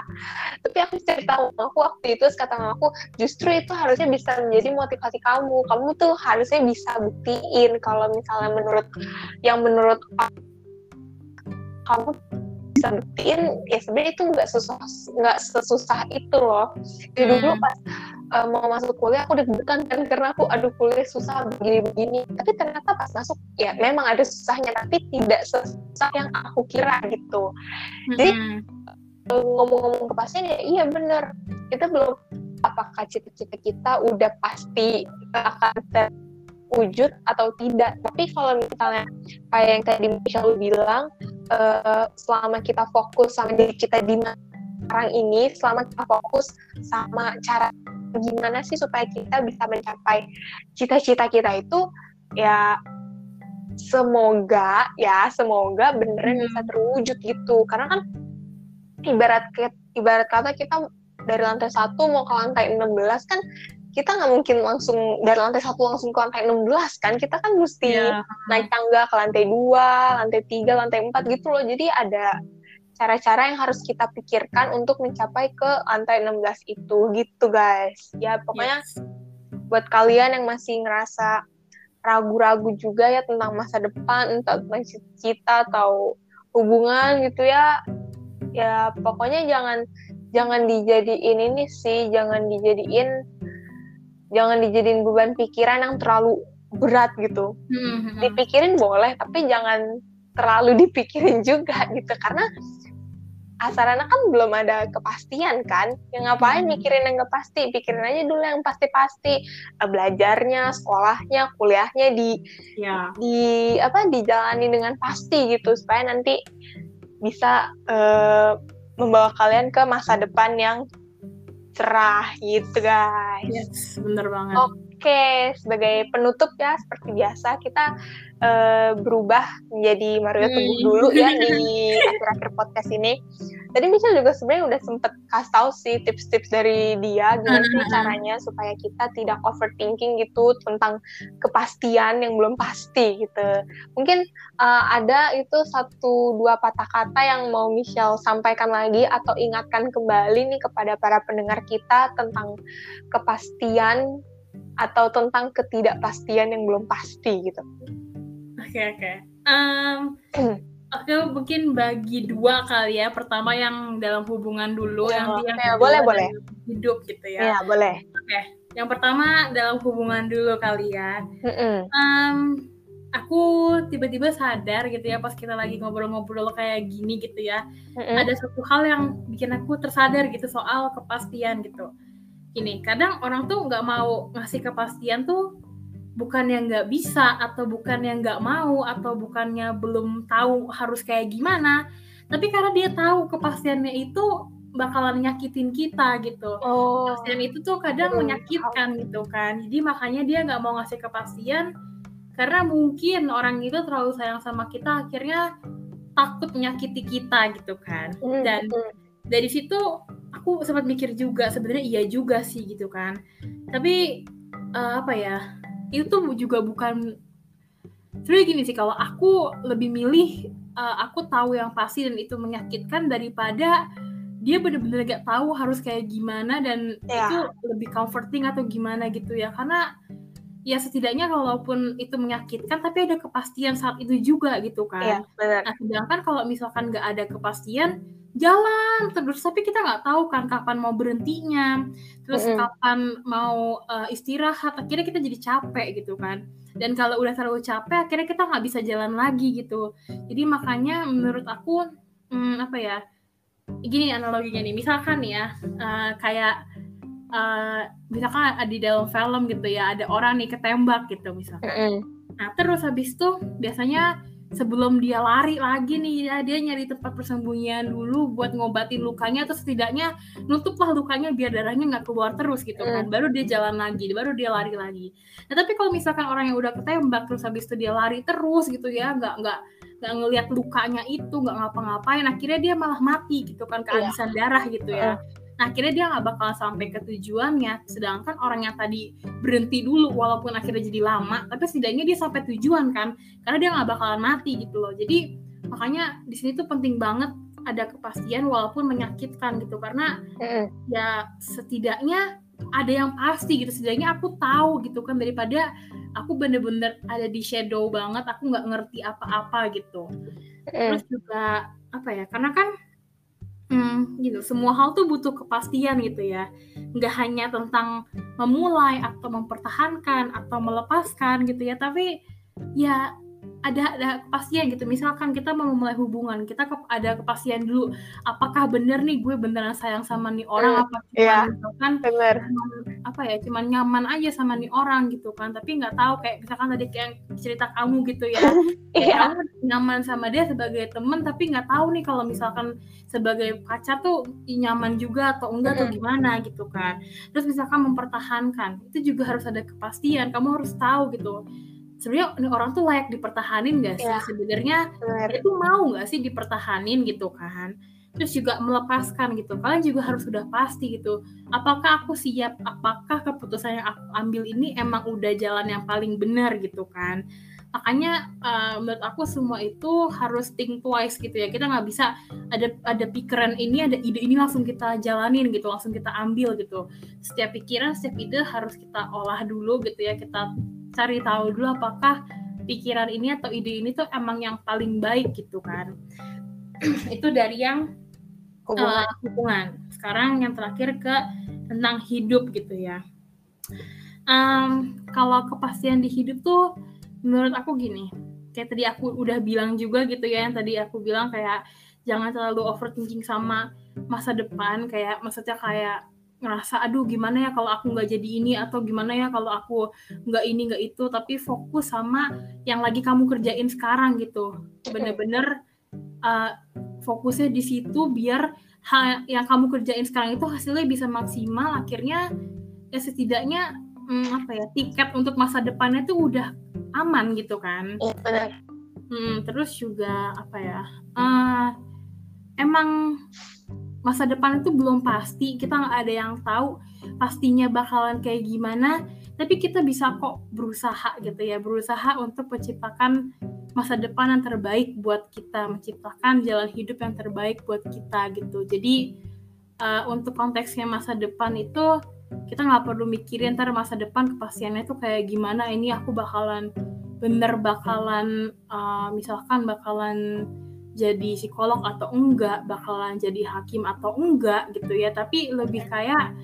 tapi aku cerita aku waktu itu kata mamaku justru itu harusnya bisa menjadi motivasi kamu. Kamu tuh harusnya bisa buktiin kalau misalnya menurut yang menurut kamu buktiin ya sebenarnya itu nggak susah nggak sesusah itu loh. Jadi dulu hmm. pas uh, mau masuk kuliah aku deg-degan kan karena aku aduh kuliah susah begini-begini. Tapi ternyata pas masuk ya memang ada susahnya tapi tidak sesusah yang aku kira gitu. Jadi mm-hmm. ngomong-ngomong ke pasien ya iya bener. Kita belum apakah cita-cita kita udah pasti akan terwujud atau tidak. Tapi kalau misalnya kayak yang tadi Michelle bilang uh, selama kita fokus sama diri kita di sekarang ini selama kita fokus sama cara gimana sih supaya kita bisa mencapai cita-cita kita itu ya semoga ya semoga beneran hmm. bisa terwujud gitu karena kan ibarat ibarat kata kita dari lantai satu mau ke lantai 16 kan kita nggak mungkin langsung dari lantai satu langsung ke lantai 16 kan kita kan mesti yeah. naik tangga ke lantai dua lantai tiga lantai empat gitu loh jadi ada cara-cara yang harus kita pikirkan untuk mencapai ke lantai 16 itu gitu guys ya pokoknya yes. buat kalian yang masih ngerasa ragu-ragu juga ya tentang masa depan entah tentang cita atau hubungan gitu ya ya pokoknya jangan jangan dijadiin ini sih jangan dijadiin jangan dijadiin beban pikiran yang terlalu berat gitu mm-hmm. dipikirin boleh tapi jangan terlalu dipikirin juga gitu karena asarana kan belum ada kepastian kan yang ngapain hmm. mikirin yang gak pasti pikirin aja dulu yang pasti-pasti uh, belajarnya sekolahnya kuliahnya di ya. di apa dijalani dengan pasti gitu supaya nanti bisa uh, membawa kalian ke masa depan yang cerah gitu guys. Yes, bener banget. Oke, sebagai penutup ya seperti biasa kita uh, berubah menjadi Mario Teguh hmm. dulu ya di akhir-akhir podcast ini. Tadi Michelle juga sebenarnya udah sempet kasih tahu sih tips-tips dari dia gimana sih caranya supaya kita tidak overthinking gitu tentang kepastian yang belum pasti gitu. Mungkin uh, ada itu satu dua patah kata yang mau Michelle sampaikan lagi atau ingatkan kembali nih kepada para pendengar kita tentang kepastian atau tentang ketidakpastian yang belum pasti gitu. Oke okay, oke. Okay. Um, Oke, mungkin bagi dua kali ya. Pertama yang dalam hubungan dulu, ya, yang yang ya, boleh boleh hidup gitu ya. Iya boleh. Oke, yang pertama dalam hubungan dulu kali ya. Mm -mm. Um, aku tiba-tiba sadar gitu ya pas kita lagi ngobrol-ngobrol kayak gini gitu ya. Mm -mm. Ada satu hal yang bikin aku tersadar gitu soal kepastian gitu. Gini, kadang orang tuh nggak mau ngasih kepastian tuh bukan yang nggak bisa atau bukan yang nggak mau atau bukannya belum tahu harus kayak gimana tapi karena dia tahu kepastiannya itu bakalan nyakitin kita gitu. Oh. kepastian itu tuh kadang menyakitkan gitu kan. Jadi makanya dia nggak mau ngasih kepastian karena mungkin orang itu terlalu sayang sama kita akhirnya takut menyakiti kita gitu kan. Hmm, dan dari situ aku sempat mikir juga sebenarnya iya juga sih gitu kan tapi uh, apa ya itu tuh juga bukan sebenarnya gini sih kalau aku lebih milih uh, aku tahu yang pasti dan itu menyakitkan daripada dia bener-bener gak tahu harus kayak gimana dan yeah. itu lebih comforting atau gimana gitu ya karena ya setidaknya kalaupun itu menyakitkan tapi ada kepastian saat itu juga gitu kan. Iya, benar. Nah, sedangkan kalau misalkan nggak ada kepastian jalan terus tapi kita nggak tahu kan kapan mau berhentinya terus mm -hmm. kapan mau uh, istirahat akhirnya kita jadi capek gitu kan dan kalau udah terlalu capek akhirnya kita nggak bisa jalan lagi gitu jadi makanya menurut aku hmm, apa ya gini analoginya nih misalkan ya uh, kayak uh, misalkan di dalam film gitu ya ada orang nih ketembak gitu misalkan mm -hmm. nah terus habis itu biasanya sebelum dia lari lagi nih ya dia nyari tempat persembunyian dulu buat ngobatin lukanya atau setidaknya nutuplah lukanya biar darahnya nggak keluar terus gitu kan mm. baru dia jalan lagi baru dia lari lagi nah tapi kalau misalkan orang yang udah ketembak terus habis itu dia lari terus gitu ya nggak nggak nggak ngelihat lukanya itu nggak ngapa-ngapain akhirnya dia malah mati gitu kan kehabisan yeah. darah gitu ya uh Nah, akhirnya dia nggak bakal sampai ke tujuannya. Sedangkan orang yang tadi berhenti dulu, walaupun akhirnya jadi lama, tapi setidaknya dia sampai tujuan kan, karena dia nggak bakalan mati gitu loh. Jadi makanya di sini tuh penting banget ada kepastian walaupun menyakitkan gitu, karena mm. ya setidaknya ada yang pasti gitu. Setidaknya aku tahu gitu kan daripada aku bener-bener ada di shadow banget, aku nggak ngerti apa-apa gitu. Mm. Terus juga apa ya? Karena kan Hmm, gitu. Semua hal tuh butuh kepastian gitu ya. Nggak hanya tentang memulai atau mempertahankan atau melepaskan gitu ya, tapi ya ada ada kepastian gitu. Misalkan kita mau memulai hubungan kita ke, ada kepastian dulu apakah bener nih gue beneran sayang sama nih orang hmm, apa cuma yeah, misalkan bener. apa ya cuman nyaman aja sama nih orang gitu kan. Tapi nggak tahu kayak misalkan tadi kayak cerita kamu gitu ya. Yeah. kamu nyaman sama dia sebagai temen tapi nggak tahu nih kalau misalkan sebagai pacar tuh nyaman juga atau enggak atau gimana gitu kan. Terus misalkan mempertahankan itu juga harus ada kepastian. Kamu harus tahu gitu sebenarnya ini orang tuh layak dipertahanin gak sih? Ya, Sebenarnya itu mau gak sih dipertahanin gitu kan? Terus juga melepaskan gitu. Kalian juga harus sudah pasti gitu. Apakah aku siap? Apakah keputusan yang aku ambil ini emang udah jalan yang paling benar gitu kan? Makanya uh, menurut aku semua itu harus think twice gitu ya. Kita nggak bisa ada ada pikiran ini, ada ide ini langsung kita jalanin gitu, langsung kita ambil gitu. Setiap pikiran, setiap ide harus kita olah dulu gitu ya. Kita cari tahu dulu apakah pikiran ini atau ide ini tuh emang yang paling baik gitu kan. Itu dari yang hubungan. Uh, hubungan. Sekarang yang terakhir ke tentang hidup gitu ya. Um, kalau kepastian di hidup tuh menurut aku gini kayak tadi aku udah bilang juga gitu ya yang tadi aku bilang kayak jangan terlalu overthinking sama masa depan kayak maksudnya kayak ngerasa aduh gimana ya kalau aku nggak jadi ini atau gimana ya kalau aku nggak ini nggak itu. Tapi fokus sama yang lagi kamu kerjain sekarang gitu. Bener-bener uh, fokusnya di situ biar hal yang kamu kerjain sekarang itu hasilnya bisa maksimal. Akhirnya ya setidaknya hmm, apa ya tiket untuk masa depannya tuh udah aman gitu kan. Benar. Hmm, terus juga apa ya uh, emang masa depan itu belum pasti. Kita nggak ada yang tahu pastinya bakalan kayak gimana. Tapi kita bisa kok berusaha gitu ya. Berusaha untuk menciptakan masa depan yang terbaik buat kita. Menciptakan jalan hidup yang terbaik buat kita gitu. Jadi uh, untuk konteksnya masa depan itu kita nggak perlu mikirin ntar masa depan kepastiannya tuh kayak gimana. Ini aku bakalan bener bakalan uh, misalkan bakalan jadi psikolog atau enggak, bakalan jadi hakim atau enggak gitu ya. Tapi lebih kayak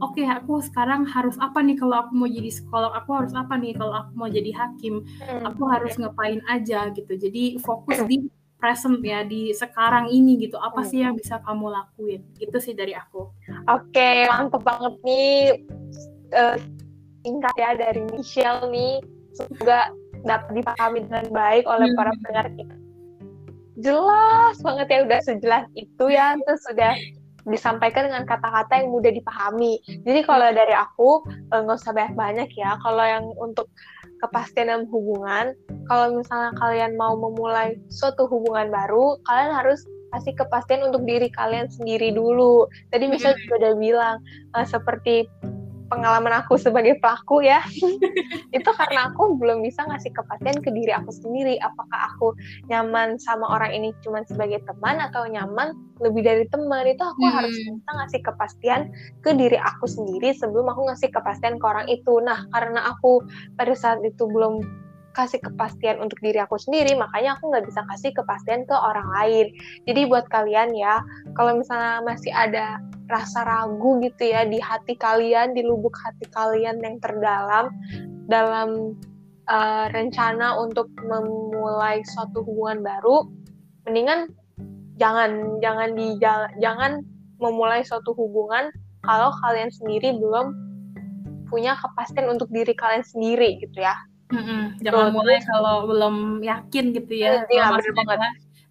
oke okay, aku sekarang harus apa nih kalau aku mau jadi psikolog, aku harus apa nih kalau aku mau jadi hakim, hmm, aku harus ngapain aja gitu. Jadi fokus di present ya di sekarang ini gitu. Apa sih yang bisa kamu lakuin? Itu sih dari aku. Oke, okay, mantep banget nih. Uh, singkat ya dari Michelle nih. Semoga dapat dipahami dengan baik oleh para hmm. pendengar kita jelas banget ya udah sejelas itu ya terus sudah disampaikan dengan kata-kata yang mudah dipahami. Jadi kalau dari aku eh, nggak usah banyak-banyak ya. Kalau yang untuk kepastian dalam hubungan, kalau misalnya kalian mau memulai suatu hubungan baru, kalian harus kasih kepastian untuk diri kalian sendiri dulu. Tadi misalnya juga udah bilang uh, seperti pengalaman aku sebagai pelaku ya. Itu karena aku belum bisa ngasih kepastian ke diri aku sendiri apakah aku nyaman sama orang ini cuma sebagai teman atau nyaman lebih dari teman. Itu aku hmm. harus bisa ngasih kepastian ke diri aku sendiri sebelum aku ngasih kepastian ke orang itu. Nah karena aku pada saat itu belum kasih kepastian untuk diri aku sendiri, makanya aku nggak bisa kasih kepastian ke orang lain. Jadi buat kalian ya, kalau misalnya masih ada rasa ragu gitu ya di hati kalian, di lubuk hati kalian yang terdalam dalam uh, rencana untuk memulai suatu hubungan baru, mendingan jangan jangan di jangan memulai suatu hubungan kalau kalian sendiri belum punya kepastian untuk diri kalian sendiri gitu ya. Mm-hmm. Jangan Tuh, mulai kalau belum yakin gitu ya. Iya, bener banget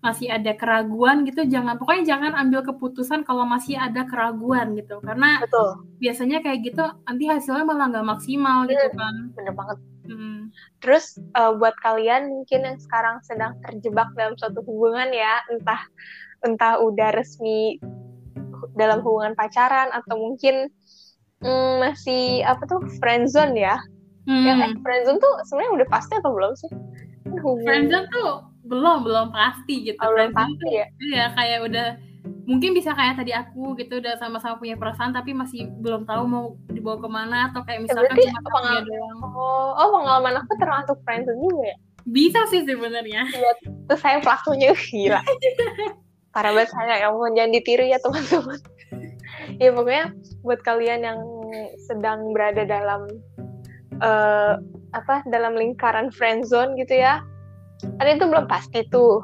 masih ada keraguan gitu jangan pokoknya jangan ambil keputusan kalau masih ada keraguan gitu karena Betul. biasanya kayak gitu nanti hasilnya malah nggak maksimal gitu kan bener banget hmm. terus uh, buat kalian mungkin yang sekarang sedang terjebak dalam suatu hubungan ya entah entah udah resmi dalam hubungan pacaran atau mungkin mm, masih apa tuh friendzone ya hmm. yang eh, friendzone tuh sebenarnya udah pasti atau belum sih? Friendzone tuh belum belum pasti gitu. Oh, belum pasti ya? iya kayak udah mungkin bisa kayak tadi aku gitu udah sama-sama punya perasaan tapi masih belum tahu mau dibawa ke mana atau kayak misalkan ya, cuma pengalaman doang. Oh, oh pengalaman aku termasuk friendzone juga ya? Bisa sih sebenarnya. Ya, terus saya pelakunya gila. Para banget saya yang mau jangan ditiru ya teman-teman. Ya pokoknya buat kalian yang sedang berada dalam uh, apa dalam lingkaran friendzone gitu ya. Kan itu belum pasti tuh.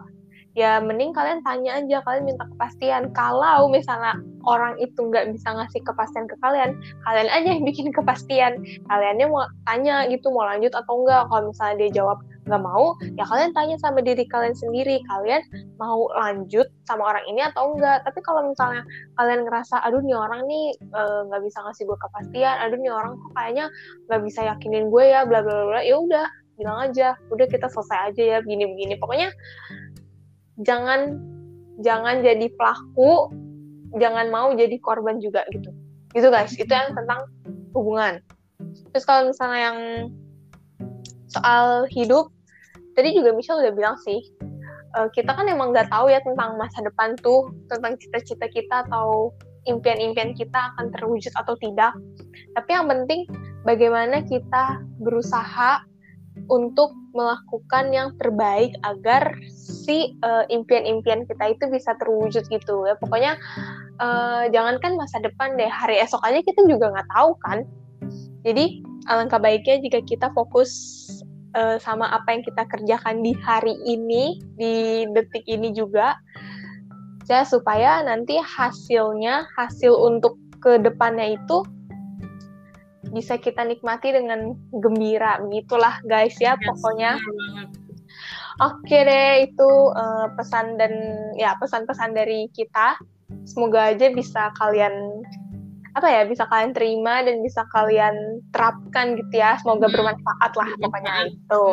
Ya mending kalian tanya aja kalian minta kepastian. Kalau misalnya orang itu nggak bisa ngasih kepastian ke kalian kalian aja yang bikin kepastian. Kaliannya mau tanya gitu mau lanjut atau enggak kalau misalnya dia jawab nggak mau ya kalian tanya sama diri kalian sendiri kalian mau lanjut sama orang ini atau enggak tapi kalau misalnya kalian ngerasa aduh nih orang nih eh, nggak uh, bisa ngasih gue kepastian aduh nih orang kok kayaknya nggak bisa yakinin gue ya bla bla bla ya udah bilang aja udah kita selesai aja ya begini-begini. Pokoknya jangan jangan jadi pelaku jangan mau jadi korban juga gitu. Gitu guys. Itu yang tentang hubungan. Terus kalau misalnya yang soal hidup tadi juga Michelle udah bilang sih uh, kita kan emang nggak tahu ya tentang masa depan tuh tentang cita-cita kita atau impian-impian kita akan terwujud atau tidak. Tapi yang penting bagaimana kita berusaha untuk melakukan yang terbaik agar si uh, impian-impian kita itu bisa terwujud gitu ya. Pokoknya uh, jangankan masa depan deh hari esok aja kita juga nggak tahu kan. Jadi alangkah baiknya jika kita fokus uh, sama apa yang kita kerjakan di hari ini di detik ini juga. Aja supaya nanti hasilnya hasil untuk ke depannya itu bisa kita nikmati dengan gembira. Gitulah guys ya yes, pokoknya. oke deh itu uh, pesan dan ya pesan-pesan dari kita. Semoga aja bisa kalian apa ya bisa kalian terima dan bisa kalian terapkan gitu ya. Semoga hmm. bermanfaat lah pokoknya itu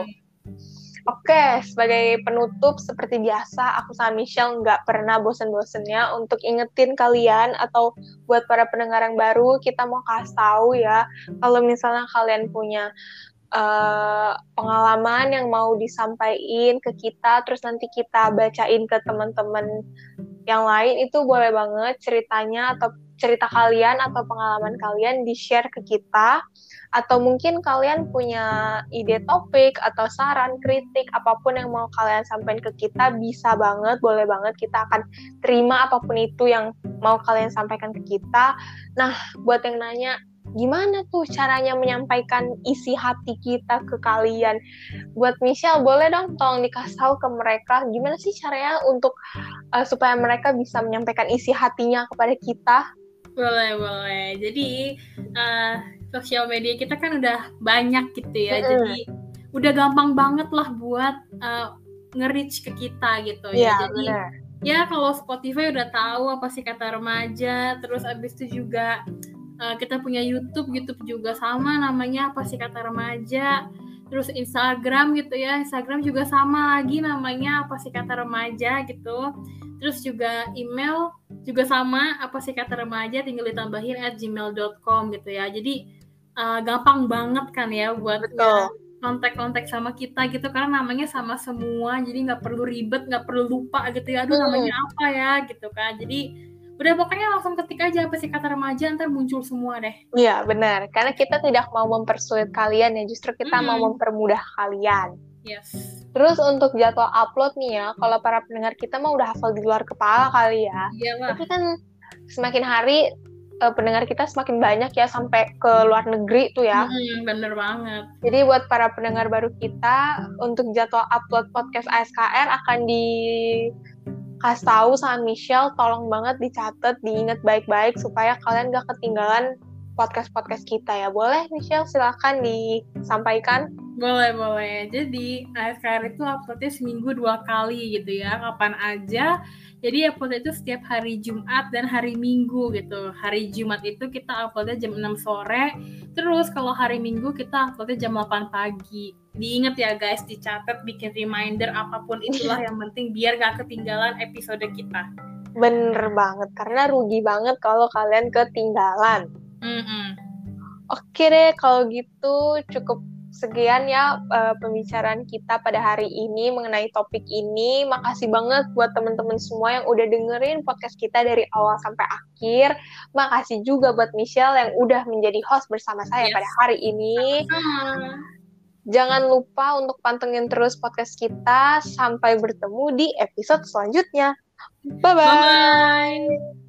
Oke, sebagai penutup seperti biasa, aku sama Michelle nggak pernah bosen-bosennya untuk ingetin kalian atau buat para pendengar yang baru, kita mau kasih tahu ya, kalau misalnya kalian punya uh, pengalaman yang mau disampaikan ke kita, terus nanti kita bacain ke teman-teman yang lain, itu boleh banget ceritanya atau cerita kalian atau pengalaman kalian di-share ke kita atau mungkin kalian punya ide topik atau saran, kritik apa pun yang mau kalian sampaikan ke kita bisa banget, boleh banget kita akan terima apa pun itu yang mau kalian sampaikan ke kita. Nah, buat yang nanya gimana tuh caranya menyampaikan isi hati kita ke kalian? Buat Michelle, boleh dong tolong dikasih tahu ke mereka gimana sih caranya untuk uh, supaya mereka bisa menyampaikan isi hatinya kepada kita? Boleh, boleh. Jadi uh, sosial media kita kan udah banyak gitu ya. Mm-hmm. Jadi udah gampang banget lah buat uh, nge-reach ke kita gitu ya. ya. Jadi bener. ya kalau Spotify udah tahu apa sih kata remaja, terus abis itu juga uh, kita punya YouTube, YouTube juga sama namanya apa sih kata remaja. Terus Instagram gitu ya, Instagram juga sama lagi namanya apa sih kata remaja gitu. Terus juga email juga sama apa sih kata remaja tinggal ditambahin at gmail.com gitu ya. Jadi uh, gampang banget kan ya buat ya, kontak-kontak sama kita gitu karena namanya sama semua jadi nggak perlu ribet nggak perlu lupa gitu ya. Aduh namanya apa ya gitu kan. Jadi udah pokoknya langsung ketik aja apa sih kata remaja ntar muncul semua deh iya benar karena kita tidak mau mempersulit kalian ya justru kita -hmm. mau mempermudah kalian Yes. Terus untuk jadwal upload nih ya, kalau para pendengar kita mah udah hafal di luar kepala kali ya. Iya lah. Tapi kan semakin hari uh, pendengar kita semakin banyak ya sampai ke luar negeri tuh ya. Hmm, bener banget. Jadi buat para pendengar baru kita untuk jadwal upload podcast ASKR akan di kasih tahu sama Michelle, tolong banget dicatat, diingat baik-baik supaya kalian gak ketinggalan podcast-podcast kita ya. Boleh Michelle silahkan disampaikan. Boleh, boleh. Jadi ASKR itu uploadnya seminggu dua kali gitu ya, kapan aja. Jadi upload itu setiap hari Jumat dan hari Minggu gitu. Hari Jumat itu kita uploadnya jam 6 sore, terus kalau hari Minggu kita uploadnya jam 8 pagi. Diingat ya guys, dicatat, bikin reminder apa pun itulah yang penting biar gak ketinggalan episode kita. Bener banget, karena rugi banget kalau kalian ketinggalan. Mm -mm. Oke deh, kalau gitu cukup sekian ya uh, pembicaraan kita pada hari ini mengenai topik ini. Makasih banget buat teman-teman semua yang udah dengerin podcast kita dari awal sampai akhir. Makasih juga buat Michelle yang udah menjadi host bersama saya yes. pada hari ini. Jangan lupa untuk pantengin terus podcast kita sampai bertemu di episode selanjutnya. Bye-bye. Bye-bye.